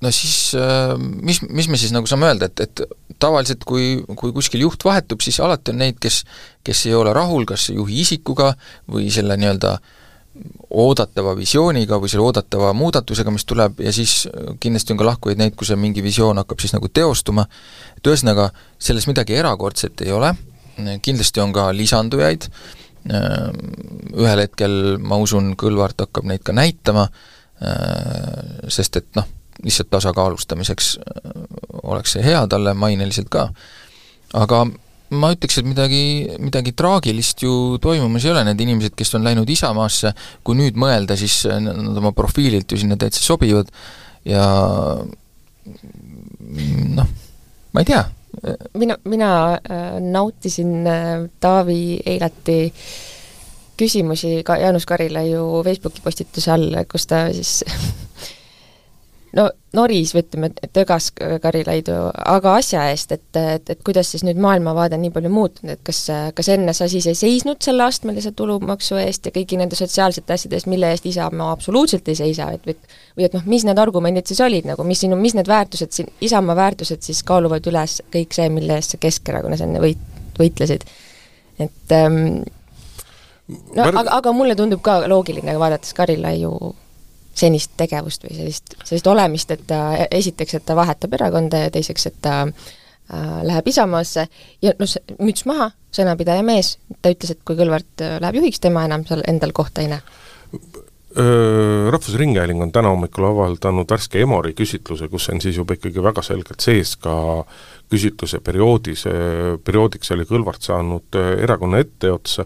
no siis ähm, mis, mis me siis nagu saame öelda, et, et tavaliselt kui, kui kuskil juht vahetub, siis alati on neid, kes, kes ei ole rahul kas juhi isikuga või selle nii-öelda oodatava visiooniga või selle oodatava muudatusega, mis tuleb, ja siis kindlasti on ka lahkujaid neid, kui see mingi visioon hakkab siis nagu teostuma, et ühesõnaga, selles midagi erakordset ei ole, kindlasti on ka lisandujaid, ähm, ühel hetkel ma usun, Kõlvart hakkab neid ka näitama, Äh, sest et noh, lihtsalt tasakaalustamiseks äh, oleks see hea talle maineliselt ka. aga ma ütleks, et midagi, midagi traagilist ju toimumas ei ole, need inimesed, kes on läinud Isamaasse, kui nüüd mõelda, siis nad oma profiililt ju sinna täitsa sobivad ja noh, ma ei tea.
mina, mina äh, nautisin Taavi Eilati äh, küsimusi ka Jaanus Karilaiu Facebooki postituse all, kus ta siis [LAUGHS] no noris või ütleme, tögas Karilaidu, aga asja eest, et, et, et kuidas siis nüüd maailmavaade nii palju muutunud, et kas, kas enne sa siis ei seisnud selle astmelise tulumaksu eest ja kõigi nende sotsiaalsete asjade eest, mille eest Isamaa absoluutselt ei seisa, et või või et noh, mis need argumendid siis olid nagu, mis sinu, mis need väärtused siin, Isamaa väärtused siis kaaluvad üles kõik see, mille eest sa Keskerakonnas enne võit, võitlesid. et ähm, no Märg... aga, aga mulle tundub ka loogiline, vaadates Karilaiu senist tegevust või sellist, sellist olemist, et ta esiteks, et ta vahetab erakonda ja teiseks, et ta äh, läheb Isamaasse ja noh, müts maha, sõnapidaja mees, ta ütles, et kui Kõlvart äh, läheb juhiks, tema enam seal endal kohta ei näe.
Rahvusringhääling on täna hommikul avaldanud värske Emori küsitluse, kus on siis juba ikkagi väga selgelt sees ka küsitluse perioodis, perioodiks oli Kõlvart saanud erakonna etteotsa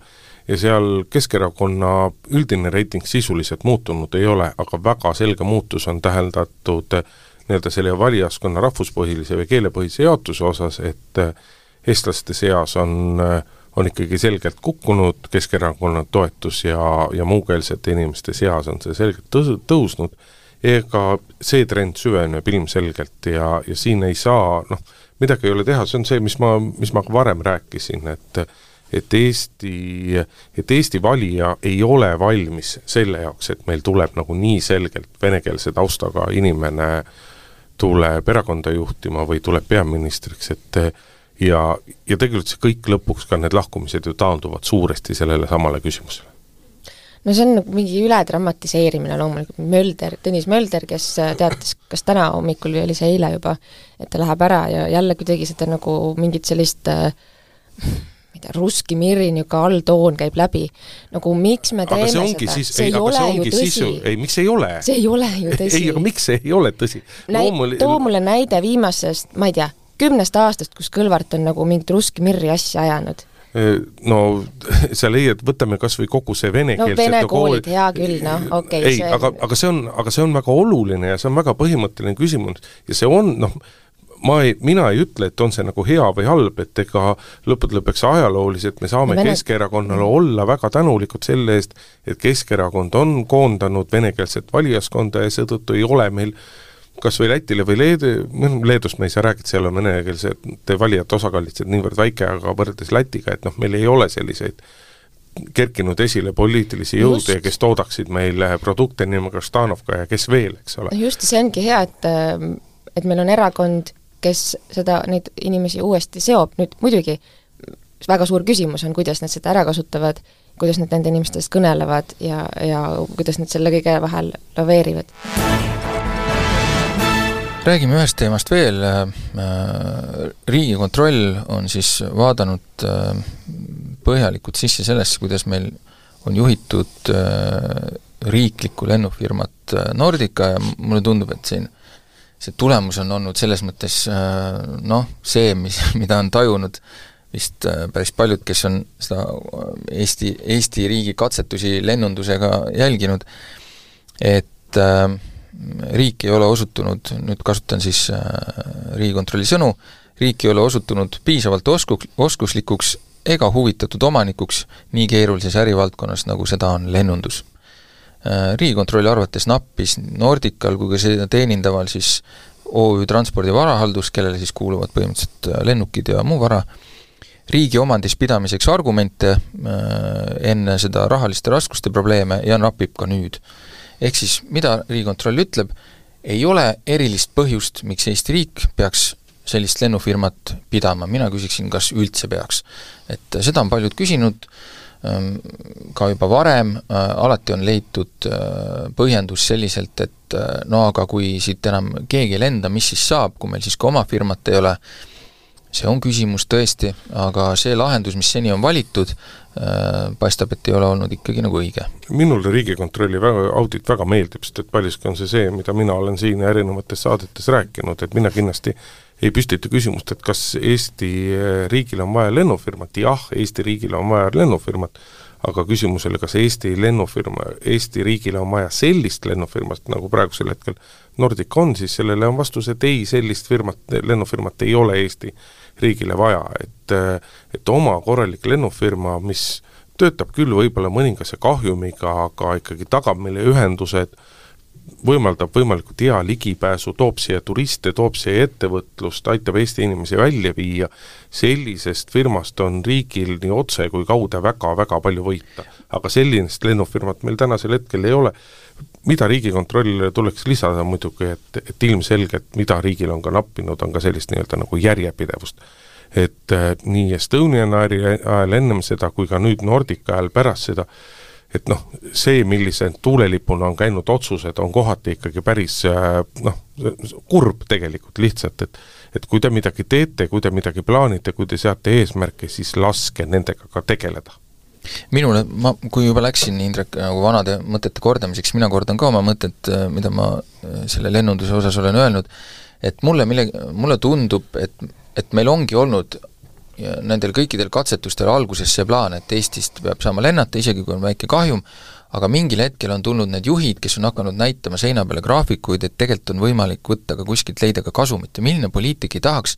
ja seal Keskerakonna üldine reiting sisuliselt muutunud ei ole, aga väga selge muutus on täheldatud nii-öelda selle valijaskonna rahvuspõhilise või keelepõhise jaotuse osas, et eestlaste seas on, on ikkagi selgelt kukkunud Keskerakonna toetus ja, ja muukeelsete inimeste seas on see selgelt tõus-, tõusnud, ega see trend süveneb ilmselgelt ja, ja siin ei saa noh, midagi ei ole teha, see on see, mis ma, mis ma ka varem rääkisin, et et Eesti, et Eesti valija ei ole valmis selle jaoks, et meil tuleb nagu nii selgelt venekeelse taustaga inimene tuleb erakonda juhtima või tuleb peaministriks, et ja, ja tegelikult see kõik lõpuks, ka need lahkumised ju taanduvad suuresti sellele samale küsimusele.
No see on nagu mingi ületramatiseerimine loomulikult, Mölder, Tõnis Mölder, kes teatas kas täna hommikul või oli see eile juba, et ta läheb ära ja jälle kuidagi seda nagu mingit sellist äh, ma ei tea, Russki Miri niisugune alltoon käib läbi. nagu miks me teeme
seda,
see,
see ei ole ju tõsi. ei, miks ei ole?
see ei ole ju [LAUGHS] tõsi.
ei, aga miks see ei ole tõsi?
Loomul... too mulle näide viimasest, ma ei tea, kümnest aastast, kus Kõlvart on nagu mingit Russki Mirri asja ajanud
no [LAUGHS] sa leiad, võtame kas või kogu see venekeelset
no vene koolid, hea küll, noh, okei okay,
ei see..., aga, aga see on, aga see on väga oluline ja see on väga põhimõtteline küsimus ja see on, noh, ma ei, mina ei ütle, et on see nagu hea või halb, et ega lõppude lõpuks ajalooliselt me saame Vene... Keskerakonnale olla väga tänulikud selle eest, et Keskerakond on koondanud venekeelset valijaskonda ja seetõttu ei ole meil kas või Lätile või Leedu, noh Leedust me ei saa rääkida, seal on venekeelsete valijate osakaal lihtsalt niivõrd väike, aga võrreldes Lätiga, et noh, meil ei ole selliseid kerkinud esile poliitilisi jõude, kes toodaksid meile produkte nimega Ždanovka ja kes veel, eks ole.
just, see ongi hea, et et meil on erakond, kes seda, neid inimesi uuesti seob, nüüd muidugi väga suur küsimus on, kuidas nad seda ära kasutavad, kuidas nad nende inimestest kõnelevad ja, ja kuidas nad selle kõige vahel laveerivad.
räägime ühest teemast veel, Riigikontroll on siis vaadanud põhjalikult sisse sellesse, kuidas meil on juhitud riiklikku lennufirmat Nordica ja mulle tundub, et siin see tulemus on olnud selles mõttes äh, noh, see, mis, [LAUGHS] mida on tajunud vist äh, päris paljud, kes on seda äh, Eesti, Eesti riigi katsetusi lennundusega jälginud, et äh, riik ei ole osutunud, nüüd kasutan siis äh, Riigikontrolli sõnu, riik ei ole osutunud piisavalt osku-, oskuslikuks ega huvitatud omanikuks nii keerulises ärivaldkonnas, nagu seda on lennundus riigikontrolli arvates nappis Nordical kui ka seda teenindaval siis OÜ Transpordi Varahaldus, kellele siis kuuluvad põhimõtteliselt äh, lennukid ja muu vara, riigi omandis pidamiseks argumente äh, enne seda rahaliste raskuste probleeme ja napib ka nüüd. ehk siis mida Riigikontroll ütleb, ei ole erilist põhjust, miks Eesti riik peaks sellist lennufirmat pidama, mina küsiksin, kas üldse peaks. et seda on paljud küsinud äh,, ka juba varem, äh, alati on leitud äh, põhjendus selliselt, et äh, no aga kui siit enam keegi ei lenda, mis siis saab, kui meil siis ka oma firmat ei ole, see on küsimus tõesti, aga see lahendus, mis seni on valitud, paistab, et ei ole olnud ikkagi nagu õige.
minule Riigikontrolli väga, audit väga meeldib, sest et paljuski on see see, mida mina olen siin erinevates saadetes rääkinud, et mina kindlasti ei püstita küsimust, et kas Eesti eh, riigil on vaja lennufirmat, jah, Eesti riigil on vaja lennufirmat, aga küsimusele, kas Eesti lennufirma, Eesti riigile on vaja sellist lennufirmat, nagu praegusel hetkel Nordic on, siis sellele on vastus, et ei, sellist firmat, lennufirmat ei ole Eesti riigile vaja, et et oma korralik lennufirma, mis töötab küll võib-olla mõningase kahjumiga, aga ikkagi tagab meile ühendused võimaldab võimalikult hea ligipääsu, toob siia turiste, toob siia ettevõtlust, aitab Eesti inimesi välja viia, sellisest firmast on riigil nii otse kui kaude väga-väga palju võita. aga sellist lennufirmat meil tänasel hetkel ei ole, mida Riigikontrollile tuleks lisada muidugi, et, et ilmselgelt, mida riigil on ka nappinud, on ka sellist nii-öelda nagu järjepidevust. et äh, nii Estonian Airi ajal ennem seda kui ka nüüd Nordica ajal pärast seda, et noh, see, millise tuulelipuna on käinud otsused, on kohati ikkagi päris äh, noh, kurb tegelikult lihtsalt, et et kui te midagi teete, kui te midagi plaanite, kui te seate eesmärke, siis laske nendega ka tegeleda.
Minule, ma, kui juba läksin, Indrek, nagu vanade mõtete kordamiseks, mina kordan ka oma mõtet, äh, mida ma äh, selle lennunduse osas olen öelnud, et mulle millegi, mulle tundub, et, et meil ongi olnud ja nendel kõikidel katsetustel alguses see plaan, et Eestist peab saama lennata, isegi kui on väike kahjum, aga mingil hetkel on tulnud need juhid, kes on hakanud näitama seina peale graafikuid, et tegelikult on võimalik võtta ka kuskilt, leida ka kasumit. Ja milline poliitik ei tahaks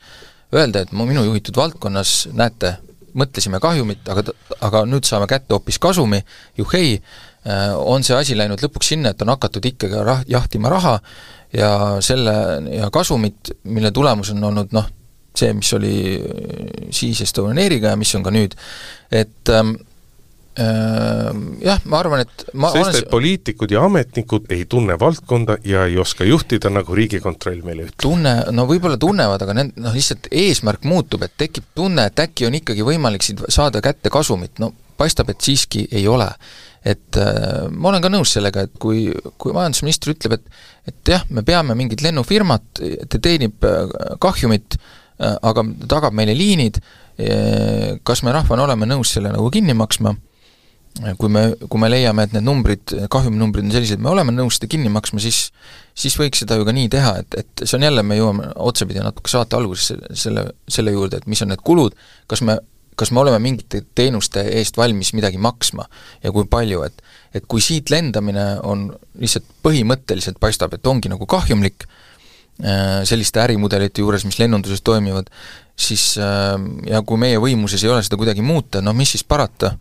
öelda, et minu juhitud valdkonnas, näete, mõtlesime kahjumit, aga, aga nüüd saame kätte hoopis kasumi, juhhei, äh, on see asi läinud lõpuks sinna, et on hakatud ikkagi rah-, jahtima raha ja selle, ja kasumit, mille tulemus on olnud noh, see, mis oli siis Estonian Airiga ja mis on ka nüüd, et ähm, äh, jah, ma arvan, et ma
sest olen... et poliitikud ja ametnikud ei tunne valdkonda ja ei oska juhtida, nagu Riigikontroll meile ütleb.
tunne, no võib-olla tunnevad, aga nend-, noh lihtsalt eesmärk muutub, et tekib tunne, et äkki on ikkagi võimalik siit saada kätte kasumit, no paistab, et siiski ei ole. et äh, ma olen ka nõus sellega, et kui, kui majandusminister ütleb, et et jah, me peame mingit lennufirmat, ta teenib äh, kahjumit äh,, Äh, aga tagab meile liinid, äh, kas me rahvana oleme nõus selle nagu kinni maksma, äh, kui me, kui me leiame, et need numbrid, kahjuminumbrid on sellised, me oleme nõus seda kinni maksma, siis siis võiks seda ju ka nii teha, et, et see on jälle, me jõuame otsapidi natuke saate alguses selle, selle juurde, et mis on need kulud, kas me kas me oleme mingite teenuste eest valmis midagi maksma ja kui palju, et et kui siit lendamine on lihtsalt põhimõtteliselt paistab, et ongi nagu kahjumlik, Äh, selliste ärimudelite juures, mis lennunduses toimivad, siis äh, ja kui meie võimuses ei ole seda kuidagi muuta, no mis siis parata,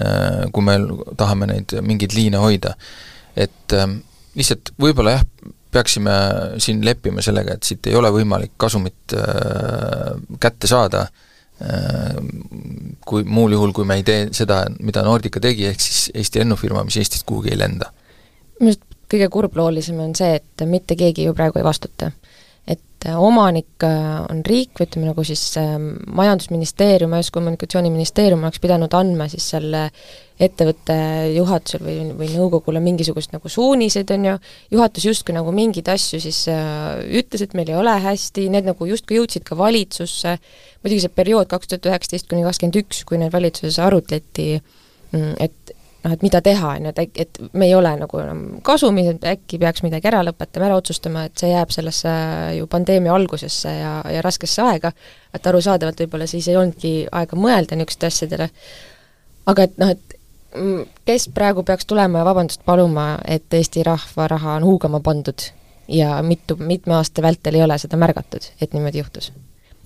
äh, kui me tahame neid mingeid liine hoida. et lihtsalt võib-olla jah, peaksime siin leppima sellega, et siit ei ole võimalik kasumit kätte saada, kui muul juhul, kui me ei tee seda, mida Nordica tegi, ehk siis Eesti lennufirma, mis Eestist kuhugi ei lenda.
minu arust kõige kurbloolisem on see, et mitte keegi ju praegu ei vastuta. et äh, omanik äh, on riik, ütleme nagu siis äh, Majandusministeerium, Majandus-Kommunikatsiooniministeerium oleks pidanud andma siis selle ettevõtte juhatusel või, või nõukogule mingisugust nagu suuniseid, on ju, juhatus justkui nagu mingeid asju siis äh, ütles, et meil ei ole hästi, need nagu justkui jõudsid ka valitsusse, muidugi see periood kaks tuhat üheksateist kuni kakskümmend üks, kui neid valitsuses arutleti, mm, et noh, et mida teha, on ju, et äkki, et me ei ole nagu enam kasumis, et äkki peaks midagi ära lõpetama, ära otsustama, et see jääb sellesse ju pandeemia algusesse ja, ja raskesse aega, et arusaadavalt võib-olla siis ei olnudki aega mõelda niisuguste asjadele, aga et noh, et kes praegu peaks tulema ja vabandust paluma, et Eesti rahva raha on huugama pandud ja mitu, mitme aasta vältel ei ole seda märgatud, et niimoodi juhtus?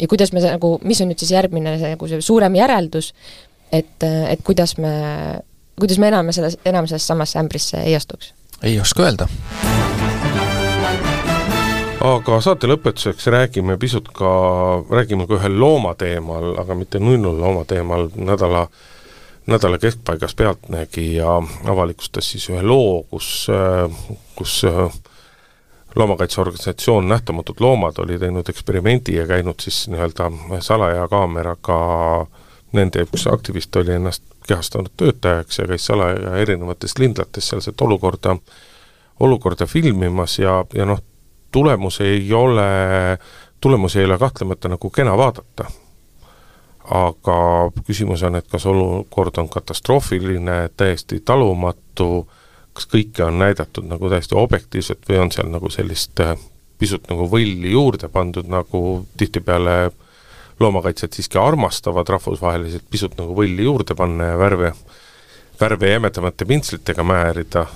ja kuidas me nagu, mis on nüüd siis järgmine see nagu see suurem järeldus, et, et kuidas me kuidas me enam selles, enam sellesse samasse ämbrisse ei astuks?
ei oska öelda.
aga saate lõpetuseks räägime pisut ka, räägime ka ühel looma teemal, aga mitte nunnu looma teemal, nädala nädala keskpaigas Pealtnägija avalikustas siis ühe loo, kus, kus loomakaitseorganisatsioon Nähtamatud Loomad oli teinud eksperimendi ja käinud siis nii-öelda salaja kaameraga nende üks aktivist oli ennast kehastanud töötajaks ja käis salaja erinevates lindlates sealset olukorda, olukorda filmimas ja, ja noh, tulemus ei ole, tulemusi ei ole kahtlemata nagu kena vaadata. aga küsimus on, et kas olukord on katastroofiline, täiesti talumatu, kas kõike on näidatud nagu täiesti objektiivselt või on seal nagu sellist pisut nagu võlli juurde pandud, nagu tihtipeale äh, loomakaitsjad siiski armastavad rahvusvaheliselt pisut nagu võlli juurde panna ja värve, värve jämedamate pintslitega määrida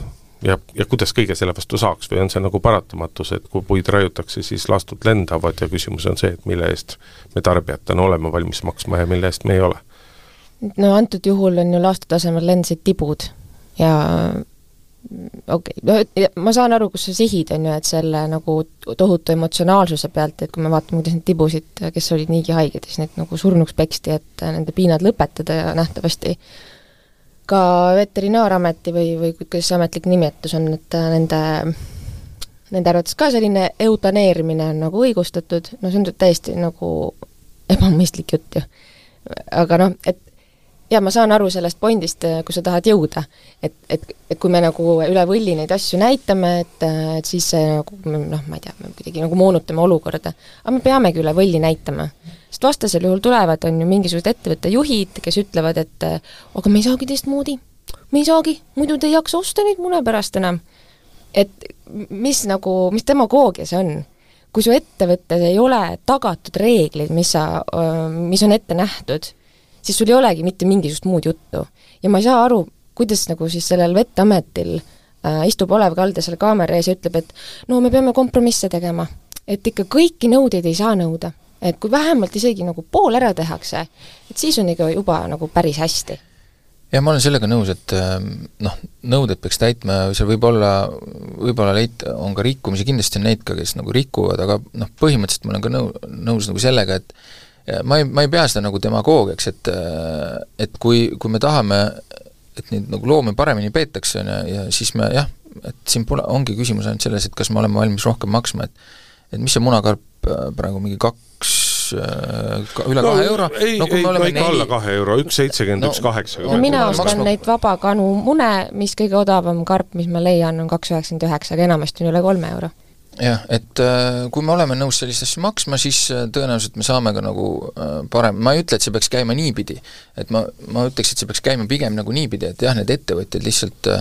ja, ja kuidas kõige selle vastu saaks või on see nagu paratamatus, et kui puid raiutakse, siis laastud lendavad ja küsimus on see, et mille eest me tarbijatena oleme valmis maksma ja mille eest me ei ole?
no antud juhul on ju laastud asemel lendasid tibud ja okei okay., no ma saan aru, kus sa sihid, on ju, et selle nagu tohutu emotsionaalsuse pealt, et kui me vaatame, kuidas neid tibusid, kes olid niigi haiged, siis neid nagu surnuks peksti, et nende piinad lõpetada ja nähtavasti ka Veterinaarameti või, või kuidas see ametlik nimetus on, et nende nende arvates ka selline eutaneerimine on nagu õigustatud, no see on täiesti nagu ebamõistlik jutt ju. aga noh, et jaa, ma saan aru sellest pointist, äh, kus sa tahad jõuda. et, et, et kui me nagu üle võlli neid asju näitame, et, äh, et siis see nagu noh, ma ei tea, me kuidagi nagu moonutame olukorda. aga me peamegi üle võlli näitama. sest vastasel juhul tulevad, on ju, mingisugused ettevõtte juhid, kes ütlevad, et äh, aga me ei saagi teistmoodi. me ei saagi, muidu te ei jaksa osta neid mune pärast enam. et mis nagu, mis demagoogia see on? kui su ettevõttes ei ole tagatud reeglid, mis sa, mis on ette nähtud siis sul ei olegi mitte mingisugust muud juttu. ja ma ei saa aru, kuidas nagu siis sellel Veteametil äh, istub Olev Kalde seal kaamera ees ja ütleb, et no me peame kompromisse tegema. et ikka kõiki nõudeid ei saa nõuda. et kui vähemalt isegi nagu pool ära tehakse, et siis on ikka juba nagu päris hästi
jah, ma olen sellega nõus, et ähm, noh, nõuded peaks täitma, seal võib olla, võib-olla leit-, on ka rikkumisi, kindlasti on neid ka, kes nagu rikuvad, aga noh, põhimõtteliselt ma olen ka nõu-, nõus nagu sellega, et ma ei, ma ei pea seda nagu demagoogiaks, et et kui, kui me tahame, et neid nagu loomi paremini peetakse, on ju, ja siis me jah, et siin pole, ongi küsimus ainult selles, et kas me oleme valmis rohkem maksma, et et mis see munakarp äh, praegu, mingi kaks äh, üle no, kahe euro?
ei no,, ei, no ikka neli... alla kahe euro, üks seitsekümmend, üks kaheksakümmend.
no mina ostan neid vabakanu mune, mis kõige odavam karp, mis ma leian, on kaks üheksakümmend üheksa, aga enamasti on üle kolme euro
jah, et äh, kui me oleme nõus sellist asja maksma, siis äh, tõenäoliselt me saame ka nagu äh, parem, ma ei ütle, et see peaks käima niipidi, et ma, ma ütleks, et see peaks käima pigem nagu niipidi, et jah, need ettevõtjad lihtsalt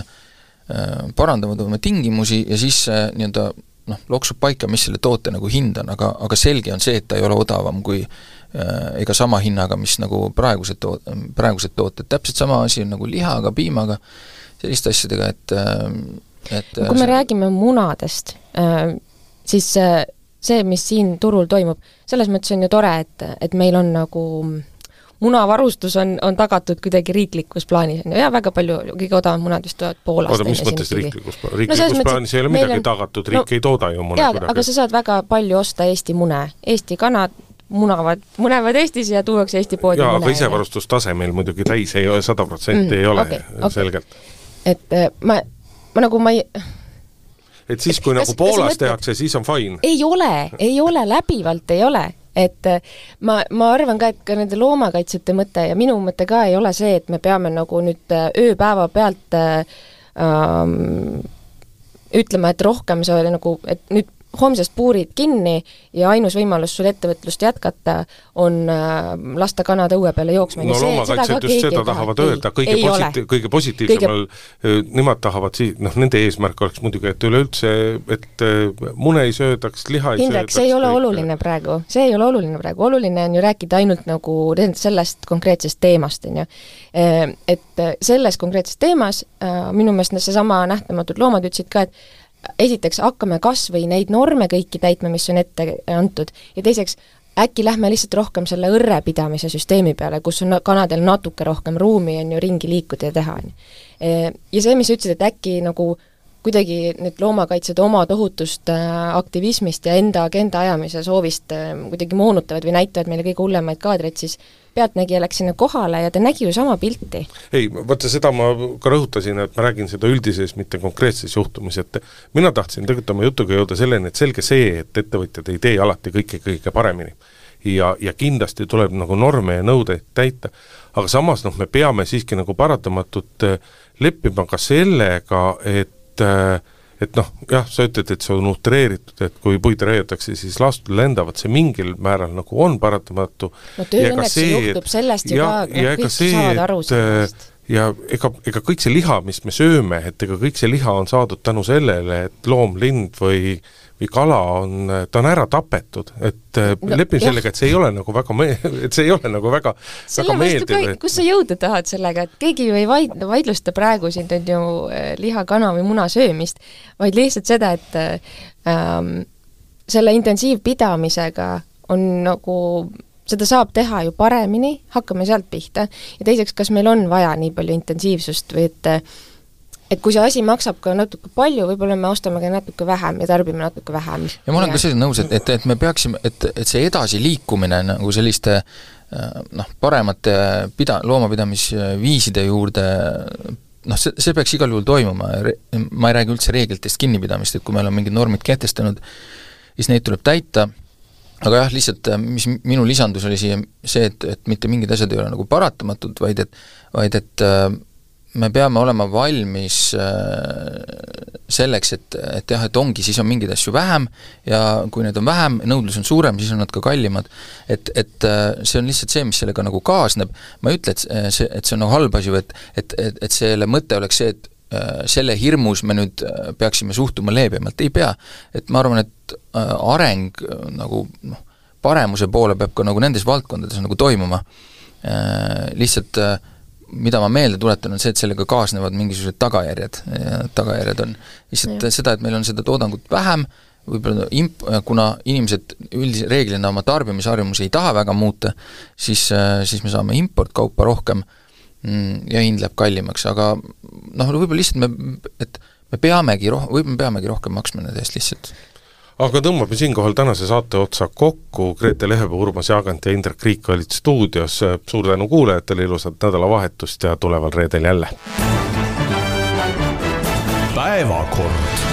parandavad oma tingimusi ja siis see nii-öelda noh, loksub paika, mis selle toote nagu hind on, aga, aga selge on see, et ta ei ole odavam kui ega sama hinnaga, mis nagu praegused toot-, praegused tooted, täpselt sama asi on nagu lihaga, piimaga, selliste asjadega, et et
kui me see... räägime munadest äh,, siis äh, see, mis siin turul toimub, selles mõttes on ju tore, et, et meil on nagu munavarustus on, on tagatud kuidagi riiklikus plaanis, on ju, ja väga palju, kõige odavam munad vist tulevad Poolast.
oota, mis mõttes riiklikus, riiklikus no, plaanis ei ole midagi on, tagatud, riik no, ei tooda ju mune
jaa, aga sa saad väga palju osta Eesti mune, Eesti kanad munavad, munevad Eestis ja tuuakse Eesti poodi
jaa, aga isevarustustase meil muidugi täis ei ole, sada protsenti mm, ei ole okay, okay. selgelt.
et äh, ma, ma nagu, ma ei
et siis, kui nagu Poolas tehakse, siis on fine?
ei ole, ei ole, läbivalt ei ole et äh, ma, ma arvan ka, et ka nende loomakaitsjate mõte ja minu mõte ka ei ole see, et me peame nagu nüüd äh, ööpäeva pealt äh, ähm, ütlema, et rohkem see oli nagu, et nüüd homsest puurid kinni ja ainus võimalus sul ettevõtlust jätkata on äh, lasta kanad õue peale jooksma.
no loomakaitsjad just seda tahavad ei, öelda, kõige positi-, kõige positiivsemal kõige... nemad tahavad sii-, noh, nende eesmärk oleks muidugi, et üleüldse, et äh, mune ei söödaks, liha ei
Indrek, söödaks. see ei ole kõik... oluline praegu, see ei ole oluline praegu, oluline on ju rääkida ainult nagu sellest konkreetsest teemast, on ju. Äh, et selles konkreetses teemas minu meelest seesama Nähtamatud loomad ütlesid ka, et esiteks hakkame kas või neid norme kõiki täitma, mis on ette antud, ja teiseks, äkki lähme lihtsalt rohkem selle õrre pidamise süsteemi peale, kus on kanadel natuke rohkem ruumi, on ju, ringi liikuda ja teha, on ju. Ja see, mis sa ütlesid, et äkki nagu kuidagi need loomakaitsjad oma tohutust äh, aktivismist ja enda agenda ajamise soovist äh, kuidagi moonutavad või näitavad meile kõige hullemaid kaadreid, siis Pealtnägija läks sinna kohale ja ta nägi ju sama pilti.
ei, vaata seda ma ka rõhutasin, et ma räägin seda üldises, mitte konkreetses juhtumis, et mina tahtsin tegelikult oma jutuga jõuda selleni, et selge see, et ettevõtjad ei tee alati kõike kõige paremini. ja, ja kindlasti tuleb nagu norme ja nõudeid täita, aga samas noh, me peame siiski nagu paratamatult äh, leppima ka sellega, et äh, et noh, jah, sa ütled, et see on utreeritud, et kui puid raiutakse, siis laastud lendavad, see mingil määral nagu on paratamatu.
no tööõnnetus juhtub sellest ju ka, kõik saavad aru sellest
ja ega, ega kõik see liha, mis me sööme, et ega kõik see liha on saadud tänu sellele, et loom, lind või või kala on, ta on ära tapetud, et äh, no, lepime sellega, et see ei ole nagu väga me-, [LAUGHS] et see ei ole nagu väga, väga meeldiv.
Et... kus sa jõuda tahad sellega, et keegi ju ei vaid-, vaidlusta praegu siin on ju äh, liha, kana või muna söömist, vaid lihtsalt seda, et äh, ähm, selle intensiivpidamisega on nagu seda saab teha ju paremini, hakkame sealt pihta, ja teiseks, kas meil on vaja nii palju intensiivsust või et et kui see asi maksab ka natuke palju, võib-olla me ostame ka natuke vähem ja tarbime natuke vähem.
ja ma olen ka sellega nõus, et, et, et me peaksime, et, et see edasiliikumine nagu selliste noh, paremate pida-, loomapidamisviiside juurde noh, see, see peaks igal juhul toimuma, ma ei räägi üldse reeglitest kinnipidamist, et kui me oleme mingid normid kehtestanud, siis neid tuleb täita, aga jah, lihtsalt mis minu lisandus oli siia see, et, et mitte mingid asjad ei ole nagu paratamatud, vaid et, vaid et äh, me peame olema valmis äh, selleks, et, et jah, et ongi, siis on mingeid asju vähem ja kui neid on vähem, nõudlus on suurem, siis on nad ka kallimad. et, et äh, see on lihtsalt see, mis sellega nagu kaasneb, ma ei ütle, et see, et see on nagu halb asi, et et, et, et selle mõte oleks see, et äh, selle hirmus me nüüd peaksime suhtuma leebemalt, ei pea. et ma arvan, et areng nagu noh, paremuse poole peab ka nagu nendes valdkondades nagu toimuma, lihtsalt äh, mida ma meelde tuletan, on see, et sellega kaasnevad mingisugused tagajärjed. Tagajärjed on lihtsalt seda, et meil on seda toodangut vähem, võib-olla imp-, kuna inimesed üldise, reeglina oma tarbimisharjumusi ei taha väga muuta, siis, siis me saame importkaupa rohkem mm, ja hind läheb kallimaks, aga noh, võib-olla lihtsalt me, et me peamegi roh-, või me peamegi rohkem maksma nende eest lihtsalt
aga tõmbame siinkohal tänase saate otsa kokku, Grete Lehepuu, Urmas Jaagant ja Indrek Riik olid stuudios, suur tänu kuulajatele, ilusat nädalavahetust ja tuleval reedel jälle! päevakord